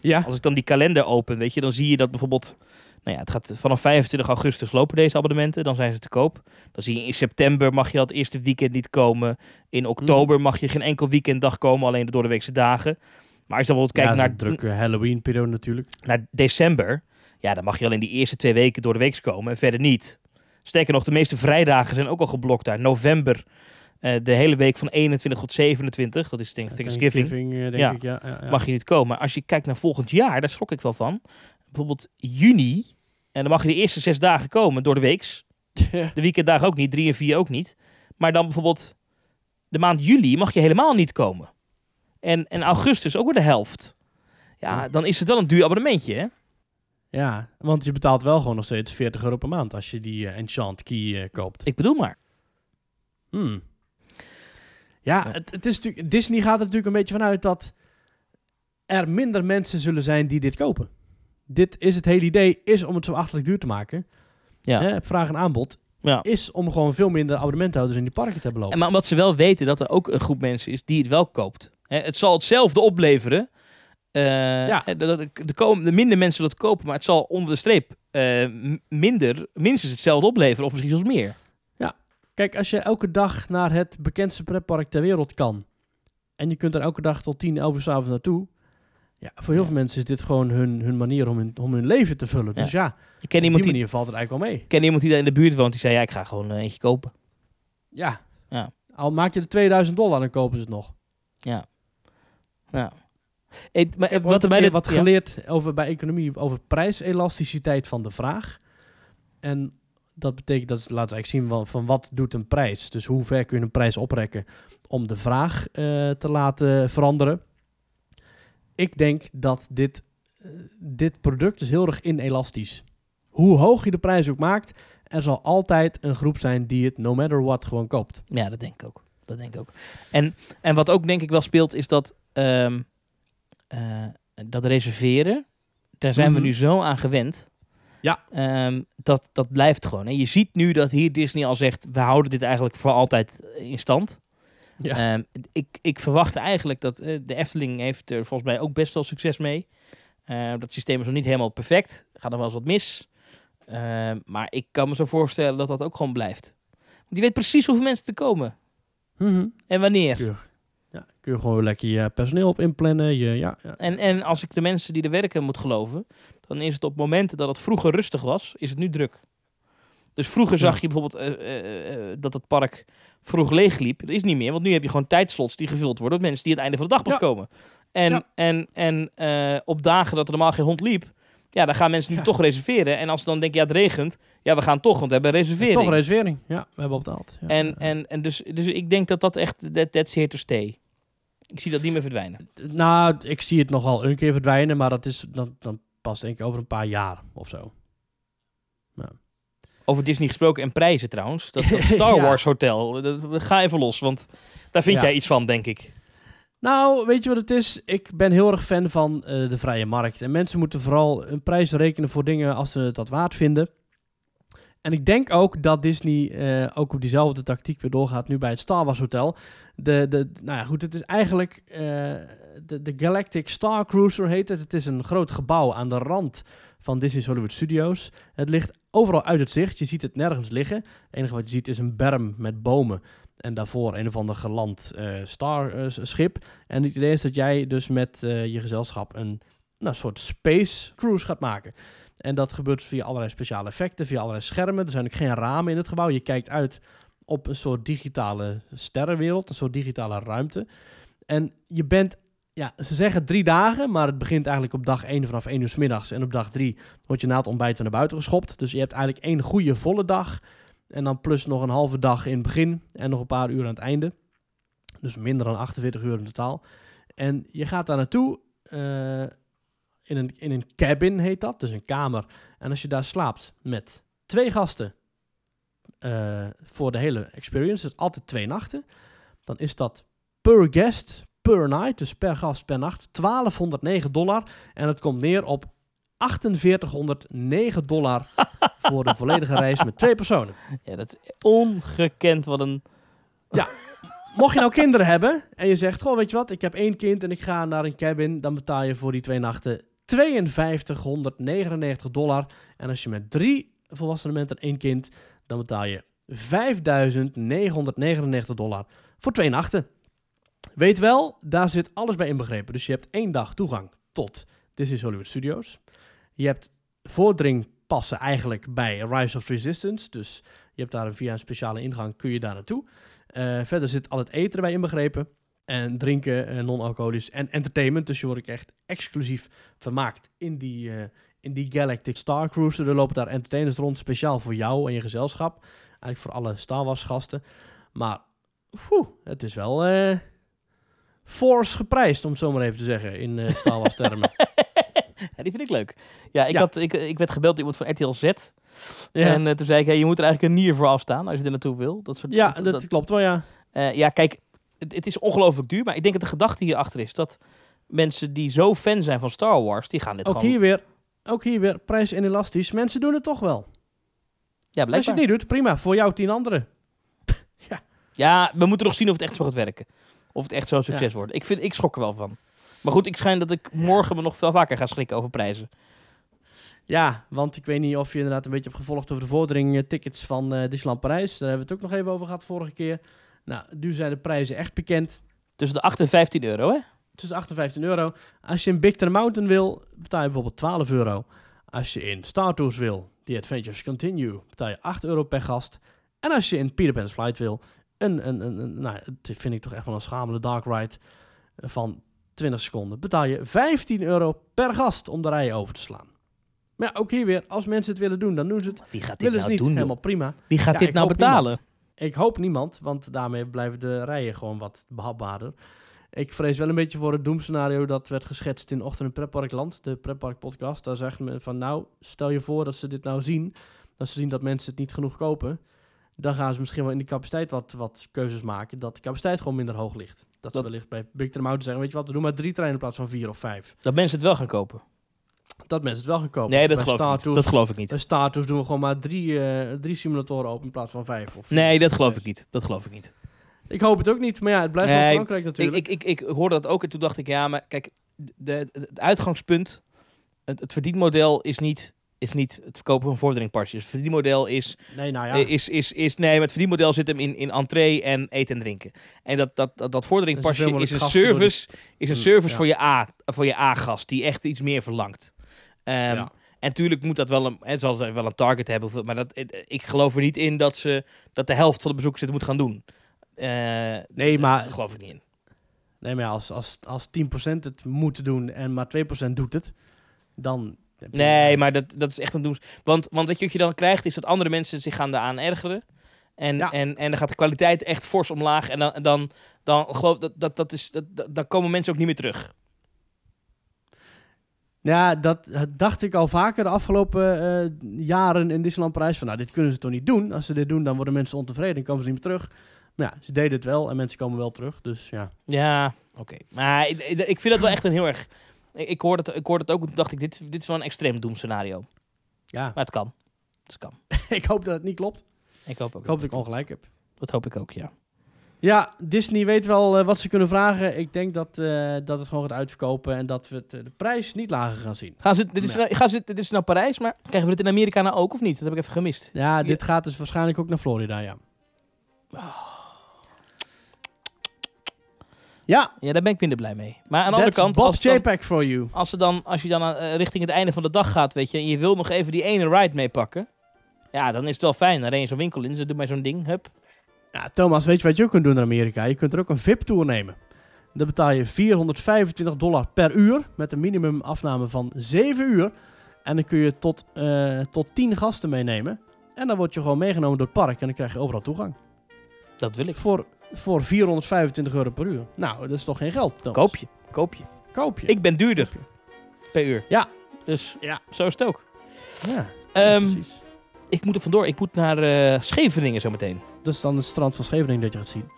Ja. Als ik dan die kalender open, weet je, dan zie je dat bijvoorbeeld... Nou ja, het gaat vanaf 25 augustus lopen deze abonnementen. Dan zijn ze te koop. Dan zie je in september mag je al het eerste weekend niet komen. In oktober mag je geen enkel weekenddag komen, alleen de doordeweekse dagen. Maar als je dan bijvoorbeeld kijkt ja, naar, naar drukke Halloween-periode natuurlijk. naar december, ja, dan mag je alleen die eerste twee weken door de week komen en verder niet. Sterker nog, de meeste vrijdagen zijn ook al geblokt daar. November, eh, de hele week van 21 tot 27, dat is denk ik Thanksgiving, eh, denk Ja. ik, ja. ja, ja. mag je niet komen. Maar als je kijkt naar volgend jaar, daar schrok ik wel van. Bijvoorbeeld juni, en dan mag je de eerste zes dagen komen door de weeks. De weekenddagen ook niet, drie en vier ook niet. Maar dan bijvoorbeeld de maand juli mag je helemaal niet komen. En, en augustus ook weer de helft. Ja, dan is het wel een duur abonnementje, hè? Ja, want je betaalt wel gewoon nog steeds 40 euro per maand als je die eh, Enchant Key koopt. Ik bedoel maar. Hmm. Ja, Ja. Het, het is natuurlijk, Disney gaat er natuurlijk een beetje vanuit dat er minder mensen zullen zijn die dit kopen. Dit is het hele idee, is om het zo achterlijk duur te maken. Ja. Hè, vraag en aanbod. Ja. Is om gewoon veel minder abonnementhouders in die parken te hebben lopen. En maar omdat ze wel weten dat er ook een groep mensen is die het wel koopt. Hè, het zal hetzelfde opleveren. Eh, Ja. de, de minder mensen zullen het kopen, maar het zal onder de streep eh, minder, minstens hetzelfde opleveren, of misschien zelfs meer. Kijk, als je elke dag naar het bekendste pretpark ter wereld kan. En je kunt er elke dag tot 10, 11 uur 's avonds naartoe. Ja, voor heel Ja. veel mensen is dit gewoon hun, hun manier om hun, om hun leven te vullen. Ja. Dus ja, Ik ken iemand, die, manier valt het eigenlijk wel mee. ik ken iemand die daar in de buurt woont, die zei, ja, ik ga gewoon eh, eentje kopen. Ja. Ja. Al maak je de 2000 dollar, dan kopen ze het nog. Ja. ja. Hey, maar, Ik heb wat wat, er geleerd over, bij economie over prijselasticiteit van de vraag. En dat betekent, dat laten we eigenlijk zien van, van wat doet een prijs. Dus hoe ver kun je een prijs oprekken om de vraag eh, te laten veranderen. Ik denk dat dit, eh, dit product is heel erg inelastisch. Hoe hoog je de prijs ook maakt, er zal altijd een groep zijn die het no matter what gewoon koopt. Ja, dat denk ik ook. Dat denk ik ook. En, en wat ook denk ik wel speelt, is dat ehm, eh, dat reserveren, daar zijn we Mhm. nu zo aan gewend. Ja. Ehm, dat, dat blijft gewoon. En je ziet nu dat hier Disney al zegt, we houden dit eigenlijk voor altijd in stand. Ja. Ehm, ik, ik verwacht eigenlijk dat eh, de Efteling heeft er volgens mij ook best wel succes mee. Eh, dat systeem is nog niet helemaal perfect. Er gaat nog wel eens wat mis. Maar ik kan me zo voorstellen dat dat ook gewoon blijft. Want die weet precies hoeveel mensen er komen. Mhm. En wanneer. Ja, kun je gewoon lekker je personeel op inplannen. Je, ja, ja. En, en als ik de mensen die er werken moet geloven, dan is het op momenten dat het vroeger rustig was, is het nu druk. Dus vroeger Ja. zag je bijvoorbeeld eh, dat het park vroeg leeg liep. Dat is niet meer, want nu heb je gewoon tijdslots die gevuld worden met mensen die aan het einde van de dag pas Ja. komen. En, Ja. en, en op dagen dat er normaal geen hond liep, ja, dan gaan mensen nu toch reserveren. En als ze dan denken, ja, het regent, ja, we gaan toch, want we hebben een reservering. Toch een reservering. Ja, we hebben betaald. Ja. en en, en dus, dus ik denk dat dat echt, that, that's here to stay. Ik zie dat niet meer verdwijnen. Nou, ik zie het nogal een keer verdwijnen, maar dat is dan, dan pas denk ik over een paar jaar of zo. Over Disney gesproken en prijzen trouwens. Dat, dat Star Ja. Wars Hotel. Dat, ga even los, want daar vind Ja. jij iets van, denk ik. Nou, weet je wat het is? Ik ben heel erg fan van eh, de vrije markt. En mensen moeten vooral een prijs rekenen voor dingen als ze het dat waard vinden. En ik denk ook dat Disney eh, ook op diezelfde tactiek weer doorgaat nu bij het Star Wars Hotel. De, de, nou ja, goed, het is eigenlijk eh, de, de Galactic Star Cruiser heet het. Het is een groot gebouw aan de rand van Disney's Hollywood Studios. Het ligt overal uit het zicht. Je ziet het nergens liggen. Het enige wat je ziet is een berm met bomen. En daarvoor een of ander geland eh star eh, schip. En het idee is dat jij dus met eh, je gezelschap een nou, soort space cruise gaat maken. En dat gebeurt via allerlei speciale effecten, via allerlei schermen. Er zijn ook geen ramen in het gebouw. Je kijkt uit op een soort digitale sterrenwereld, een soort digitale ruimte. En je bent, ja, ze zeggen drie dagen, maar het begint eigenlijk op dag één vanaf één uur 's middags. En op dag drie word je na het ontbijt naar buiten geschopt. Dus je hebt eigenlijk één goede volle dag. En dan plus nog een halve dag in het begin en nog een paar uur aan het einde. Dus minder dan 48 uur in totaal. En je gaat daar naartoe eh, in, een, in een cabin, heet dat. Dus een kamer. En als je daar slaapt met twee gasten eh, voor de hele experience, dus altijd twee nachten, dan is dat per guest, per night, dus per gast per nacht, 1209 dollar. En het komt neer op 4809 dollar voor de volledige reis met twee personen. Ja, dat is ongekend wat een... Mocht je nou kinderen hebben en je zegt, goh, weet je wat, ik heb één kind en ik ga naar een cabin, dan betaal je voor die twee nachten 5299 dollar. En als je met drie volwassenen bent en één kind, dan betaal je 5999 dollar voor twee nachten. Weet wel, daar zit alles bij inbegrepen. Dus je hebt één dag toegang tot Disney's Hollywood Studios. Je hebt voordringpassen eigenlijk bij Rise of Resistance. Dus je hebt daar een, via een speciale ingang kun je daar naartoe. Eh, verder zit al het eten erbij inbegrepen. En drinken, eh, non-alcoholisch en entertainment. Dus je wordt echt exclusief vermaakt in die, eh, in die Galactic Star Cruiser. Er lopen daar entertainers rond, speciaal voor jou en je gezelschap. Eigenlijk voor alle Star Wars gasten. Maar het is wel force geprijsd, om het zo maar even te zeggen, in eh, Star Wars termen. Ja, die vind ik leuk. Ja, ik, Ja. Had, ik, ik werd gebeld door iemand van RTL Z. ja, En eh, toen zei ik, hey, je moet er eigenlijk een nier voor afstaan als je er naartoe wil. Dat soort, ja dat, klopt wel, ja. Eh, ja, kijk, het, het is ongelooflijk duur. Maar ik denk dat de gedachte hierachter is dat mensen die zo fan zijn van Star Wars, die gaan dit Ook gewoon... hier weer, ook hier weer prijs inelastisch. Mensen doen het toch wel. ja, Als je blijkbaar. het niet doet, prima. Voor jou tien anderen. Ja, we moeten nog zien of het echt zo gaat werken. Of het echt zo'n succes wordt. Ik, vind, ik schrok er wel van. Maar goed, ik schijn dat ik morgen me nog veel vaker ga schrikken over prijzen. Ja, want ik weet niet of je inderdaad een beetje hebt gevolgd over de vordering eh, tickets van eh Disneyland Parijs. Daar hebben we het ook nog even over gehad vorige keer. Nou, nu zijn de prijzen echt bekend. Tussen de 8 en 15 euro, hè? Tussen 8 en 15 euro. Als je een Big Thunder Mountain wil, betaal je bijvoorbeeld 12 euro. Als je in Star Tours wil, The Adventures Continue, betaal je 8 euro per gast. En als je in Peter Pan's Flight wil, een, een, een, een nou, dat vind ik toch echt wel een schamele dark ride eh, van 20 seconden, betaal je 15 euro per gast om de rijen over te slaan. Maar ja, ook hier weer, als mensen het willen doen, dan doen ze het. Wie gaat dit Willen nou niet, doen? helemaal prima. Wie gaat Ja, dit nou betalen? Ik hoop niemand, want daarmee blijven de rijen gewoon wat behapbaarder. Ik vrees wel een beetje voor het doemscenario dat werd geschetst in Ochtend in Pretparkland, de Pretpark podcast. Daar zegt men van, nou, stel je voor dat ze dit nou zien, dat ze zien dat mensen het niet genoeg kopen. Dan gaan ze misschien wel in die capaciteit wat, wat keuzes maken, dat de capaciteit gewoon minder hoog ligt. Dat, ze wellicht bij Big Mountain zeggen, weet je wat, we doen maar drie treinen in plaats van vier of vijf. Dat mensen het wel gaan kopen. Dat mensen het wel gaan kopen. Nee, dat Bij geloof, ik Star niet. Tours- dat geloof ik niet. Bij Star Tours doen we gewoon maar drie, eh, drie simulatoren open in plaats van vijf of. Nee, dat geloof ik niet. Dat geloof ik niet. Ik hoop het ook niet, maar ja, het blijft Nee, wel Frankrijk Ik, natuurlijk. ik, ik, ik hoorde dat ook en toen dacht ik, ja, maar kijk, de, de- het uitgangspunt, het, het verdienmodel is niet, is niet het verkopen van vorderingpasjes. Het verdienmodel is, nee, nou ja. is, is, is, nee, maar het verdienmodel zit hem in, in entree en eten en drinken. En dat, dat, dat, dat vorderingpasje is een service, is een Mm, service ja. voor je A, voor je A-gast, die echt iets meer verlangt. Ehm, Ja. En natuurlijk moet dat wel een, het zal wel een target hebben, maar dat, het- ik geloof er niet in dat, ze, dat de helft van de bezoekers dit moet gaan doen. Eh, Nee, maar- Daar geloof ik niet in. Nee, maar als, als, als 10% het moet doen en maar 2% doet het, dan... Nee, maar dat, dat is echt een doems. Want, want weet je wat je dan krijgt, is dat andere mensen zich gaan daaraan ergeren. En, Ja. en, en dan gaat de kwaliteit echt fors omlaag. En dan, dan, dan geloof dat, dat, dat is, dat, dat- dan komen mensen ook niet meer terug. Ja, dat eh, dacht ik al vaker de afgelopen eh, jaren in Disneyland Parijs. Van, nou, dit kunnen ze toch niet doen? Als ze dit doen, dan worden mensen ontevreden en komen ze niet meer terug. Maar ja, ze deden het wel en mensen komen wel terug. Dus ja. Ja, oké. Maar ik- ik vind dat wel echt een heel erg... Ik, hoorde het, ik hoorde het ook, toen dacht ik, dit, dit is wel een extreem doemscenario. ja, Maar het kan. Het kan. ik hoop dat het niet klopt. Ik hoop ook. Ik hoop dat ik ongelijk heb. Dat hoop ik ook, ja. Ja, Disney weet wel eh, wat ze kunnen vragen. Ik denk dat, eh, dat het gewoon gaat uitverkopen en dat we het, eh, de prijs niet lager gaan zien. Gaan ze, dit, is, Ja. nou- gaan ze, dit is nou Parijs, maar krijgen we dit in Amerika nou ook of niet? Dat heb ik even gemist. Ja, dit gaat dus waarschijnlijk ook naar Florida, ja. Ja, Ja, daar ben ik minder blij mee. Maar aan de andere kant, Bob als, dan- JPEG for you. als, ze dan, als je dan eh, richting het einde van de dag gaat, weet je, en je wil nog even die ene ride meepakken, ja, dan is het wel fijn. Dan ren je zo'n winkel in, ze doen mij zo'n ding, hup. Ja, Thomas, weet je wat je ook kunt doen in Amerika? Je kunt er ook een VIP-tour nemen. Dan betaal je 425 dollar per uur met een minimumafname van 7 uur. En dan kun je tot, eh, tot 10 gasten meenemen. En dan word je gewoon meegenomen door het park en dan krijg je overal toegang. Dat wil ik. Voor, voor 425 euro per uur. Nou, dat is toch geen geld, Thomas? Koop je, koop je. Koop je. Ik ben duurder per uur. Ja. Dus Ja. zo is het ook. Ja, Ehm, precies. ik moet er vandoor. Ik moet naar eh, Scheveningen zometeen. Dat is dan het strand van Scheveningen dat je gaat zien.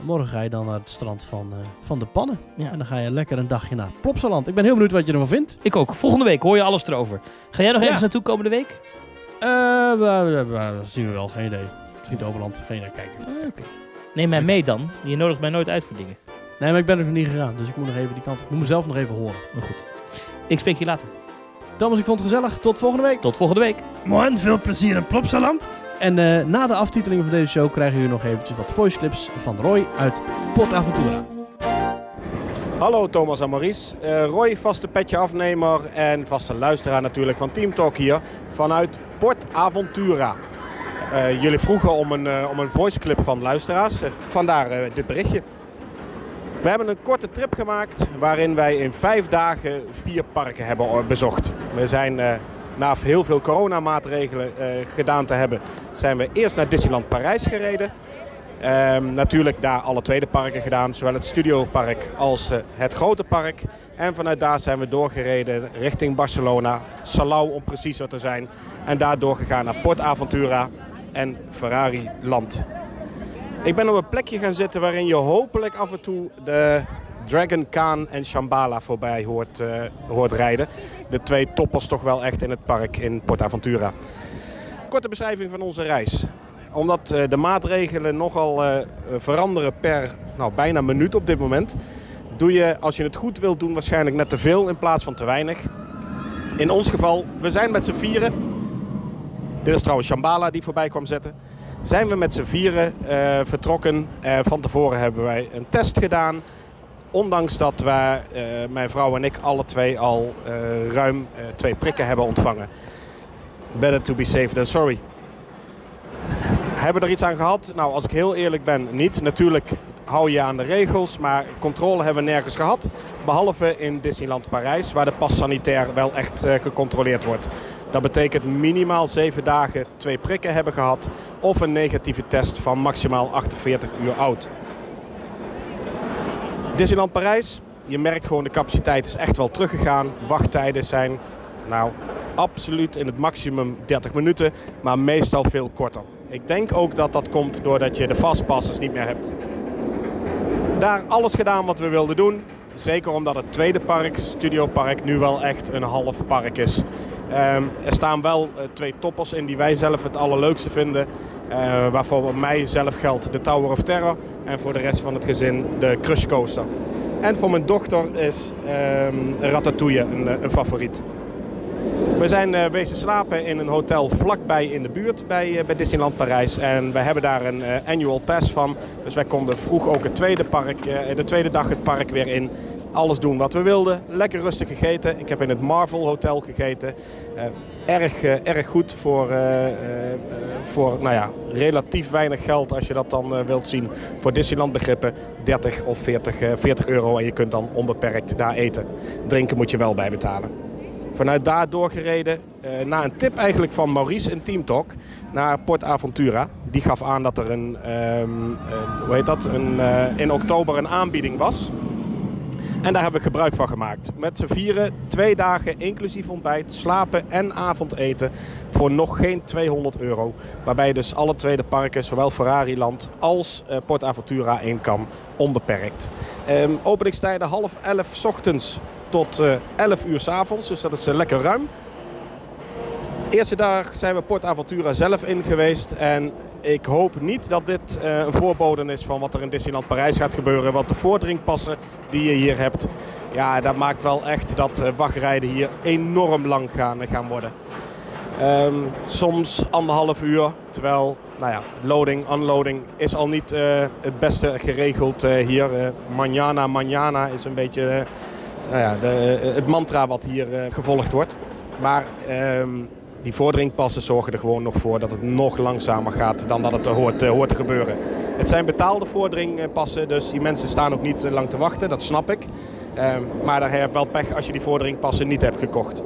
Morgen ga je dan naar het strand van, eh, van de Pannen. Ja. En dan ga je lekker een dagje naar Plopsaland. Ik ben heel benieuwd wat je ervan vindt. Ik ook. Volgende week hoor je alles erover. Ga jij nog Ja. ergens naartoe komende week? Eh, dat zien we wel. Geen idee. Misschien het overland. Geen idee. Kijken. Neem mij mee dan. Je nodigt mij nooit uit voor dingen. Nee, maar ik ben er nog niet gegaan. Dus ik moet nog even die kant op. Ik moet mezelf nog even horen. Maar goed. Ik spreek je later. Thomas, ik vond het gezellig. Tot volgende week. Tot volgende week. Mooi, veel plezier in Plopsaland. En eh, na de aftiteling van deze show krijgen jullie nog eventjes wat voice clips van Roy uit Port Aventura. Hallo Thomas en Maurice. Eh, Roy, vaste petje afnemer en vaste luisteraar natuurlijk van Team Talk hier vanuit Port Aventura. Eh, jullie vroegen om een, eh, om een van luisteraars, eh, vandaar dit berichtje. We hebben een korte trip gemaakt waarin wij in vijf dagen vier parken hebben bezocht. We zijn na heel veel coronamaatregelen gedaan te hebben, zijn we eerst naar Disneyland Parijs gereden. Ehm, natuurlijk daar alle tweede parken gedaan, zowel het Studiopark als het grote park. En vanuit daar zijn we doorgereden richting Barcelona, Salau om preciezer te zijn. En daar doorgegaan naar Port Aventura en Ferrari Land. Ik ben op een plekje gaan zitten waarin je hopelijk af en toe de Dragon Khan en Shambhala voorbij hoort, eh, hoort rijden. De twee toppers toch wel echt in het park in Port Aventura. Korte beschrijving van onze reis omdat eh, de maatregelen nogal eh, veranderen per nou, bijna minuut op dit moment, doe je als je het goed wilt doen waarschijnlijk net te veel in plaats van te weinig. In ons geval, we zijn met z'n vieren. Dit is trouwens Shambhala die voorbij kwam zetten. Zijn we met z'n vieren eh, vertrokken. Eh, van tevoren hebben wij een test gedaan. Ondanks dat wij, eh, mijn vrouw en ik, alle twee al ruim twee prikken hebben ontvangen. Better to be safe than sorry. Hebben we er iets aan gehad? Nou, als ik heel eerlijk ben, niet. Natuurlijk hou je aan de regels, maar controle hebben we nergens gehad. Behalve in Disneyland Parijs, waar de pas sanitair wel echt eh, gecontroleerd wordt. Dat betekent minimaal 7 dagen twee prikken hebben gehad of een negatieve test van maximaal 48 uur oud. Disneyland Parijs, je merkt gewoon de capaciteit is echt wel teruggegaan. Wachttijden zijn nou absoluut in het maximum 30 minuten, maar meestal veel korter. Ik denk ook dat dat komt doordat je de fastpasses niet meer hebt. Daar alles gedaan wat we wilden doen. Zeker omdat het tweede park, Studiopark, nu wel echt een half park is. Ehm, er staan wel eh, twee toppers in die wij zelf het allerleukste vinden. Eh, waarvoor voor mij zelf geldt de Tower of Terror. En voor de rest van het gezin de Crush Coaster. En voor mijn dochter is ehm, Ratatouille een, eh, een favoriet. We zijn eh wezen slapen in een hotel vlakbij in de buurt bij, eh, bij Disneyland Parijs. En wij hebben daar een eh, annual pass van. Dus wij konden vroeg ook het tweede, park, de tweede dag het park weer in. Alles doen wat we wilden. Lekker rustig gegeten. Ik heb in het Marvel Hotel gegeten. Erg, erg goed voor, voor nou ja, relatief weinig geld als je dat dan wilt zien. Voor Disneyland begrippen 30 of 40, eh, 40 euro en je kunt dan onbeperkt daar eten. Drinken moet je wel bij betalen. Vanuit daar doorgereden eh, na een tip eigenlijk van Maurice in Team Talk naar Port Aventura. Die gaf aan dat er een, ehm, hoe heet dat, een, eh, in oktober een aanbieding was. En daar hebben we gebruik van gemaakt. Met z'n vieren, twee dagen inclusief ontbijt, slapen en avondeten voor nog geen 200 euro. Waarbij dus alle tweede parken, zowel Ferrariland als eh, Port Aventura in kan, onbeperkt. Ehm, openingstijden half elf ochtends tot eh 11 uur 's avonds, dus dat is eh, lekker ruim. Eerste dag zijn we Port Aventura zelf in geweest en ik hoop niet dat dit eh, een voorbode is van wat er in Disneyland Parijs gaat gebeuren. Want de voordringpassen die je hier hebt, ja, dat maakt wel echt dat eh, wachtrijden hier enorm lang gaan, gaan worden. Ehm, soms anderhalf uur, terwijl nou ja, loading, unloading is al niet eh, het beste geregeld hier. Eh manjana, manjana is een beetje nou ja, de, het mantra wat hier gevolgd wordt. Maar ehm, die vordringpassen zorgen er gewoon nog voor dat het nog langzamer gaat dan dat het hoort, eh, hoort te gebeuren. Het zijn betaalde vordringpassen, dus die mensen staan ook niet eh, lang te wachten, dat snap ik. Ehm, maar daar heb je wel pech als je die vordringpassen niet hebt gekocht.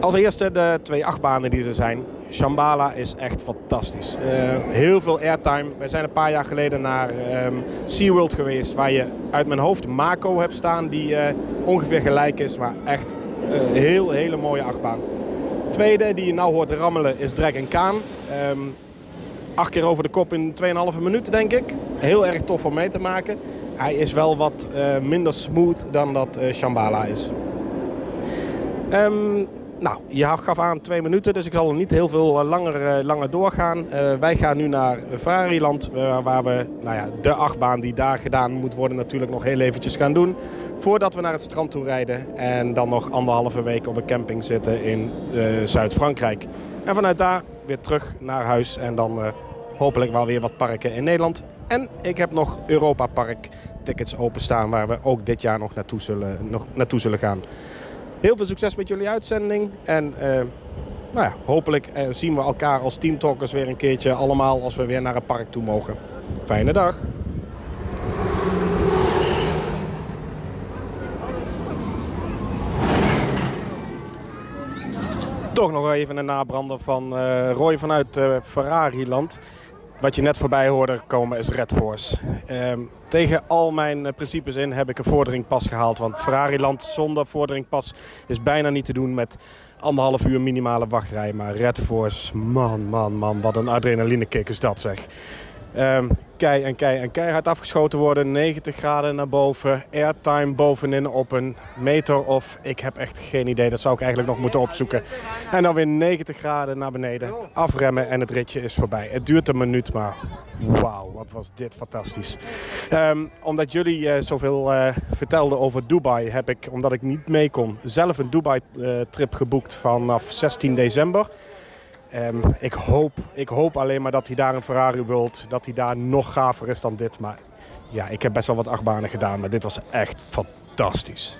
Als eerste de twee achtbanen die er zijn. Shambhala is echt fantastisch. Eh, heel veel airtime. Wij zijn een paar jaar geleden naar ehm SeaWorld geweest, waar je uit mijn hoofd Mako hebt staan, die ongeveer gelijk is, maar echt een heel, hele mooie achtbaan. Tweede die je nou hoort rammelen is Dragon Khan. Ehm acht keer over de kop in 2,5 minuten, denk ik. heel erg tof om mee te maken. Hij is wel wat eh, minder smooth dan dat uh, Shambhala is. Um, nou, je gaf aan twee minuten, dus ik zal er niet heel veel langer, langer doorgaan. Uh, wij gaan nu naar Ferrariland, waar we nou ja, de achtbaan die daar gedaan moet worden natuurlijk nog heel eventjes gaan doen. Voordat we naar het strand toe rijden en dan nog anderhalve week op een camping zitten in Zuid-Frankrijk. En vanuit daar weer terug naar huis en dan hopelijk wel weer wat parken in Nederland. En ik heb nog Europa Park tickets openstaan waar we ook dit jaar nog naartoe zullen, nog naartoe zullen gaan. Heel veel succes met jullie uitzending. En uh, nou ja, hopelijk uh, zien we elkaar als teamtalkers weer een keertje allemaal als we weer naar een park toe mogen. Fijne dag. Toch nog even een nabrander van uh, Roy vanuit uh, Ferrari-land. Wat je net voorbij hoorde komen is Red Force. Um, tegen al mijn uh, principes in heb ik een vorderingpas gehaald. Want Ferrari-land zonder vorderingpas is bijna niet te doen met anderhalf uur minimale wachtrij. Maar Red Force, man, man, man, wat een adrenalinekick is dat zeg. Um, kei en kei en keihard afgeschoten worden. 90 graden naar boven. Airtime bovenin op een meter of ik heb echt geen idee. Dat zou ik eigenlijk nog moeten opzoeken. En dan weer 90 graden naar beneden. Afremmen en het ritje is voorbij. Het duurt een minuut, maar wauw, wat was dit fantastisch. Um, omdat jullie uh, zoveel uh, vertelden over Dubai, heb ik, omdat ik niet mee kon, zelf een Dubai-trip uh, geboekt vanaf 16 december. Um, ik, hoop, ik hoop alleen maar dat hij daar een Ferrari World, dat hij daar nog gaver is dan dit. Maar ja, ik heb best wel wat achtbanen gedaan, maar dit was echt fantastisch.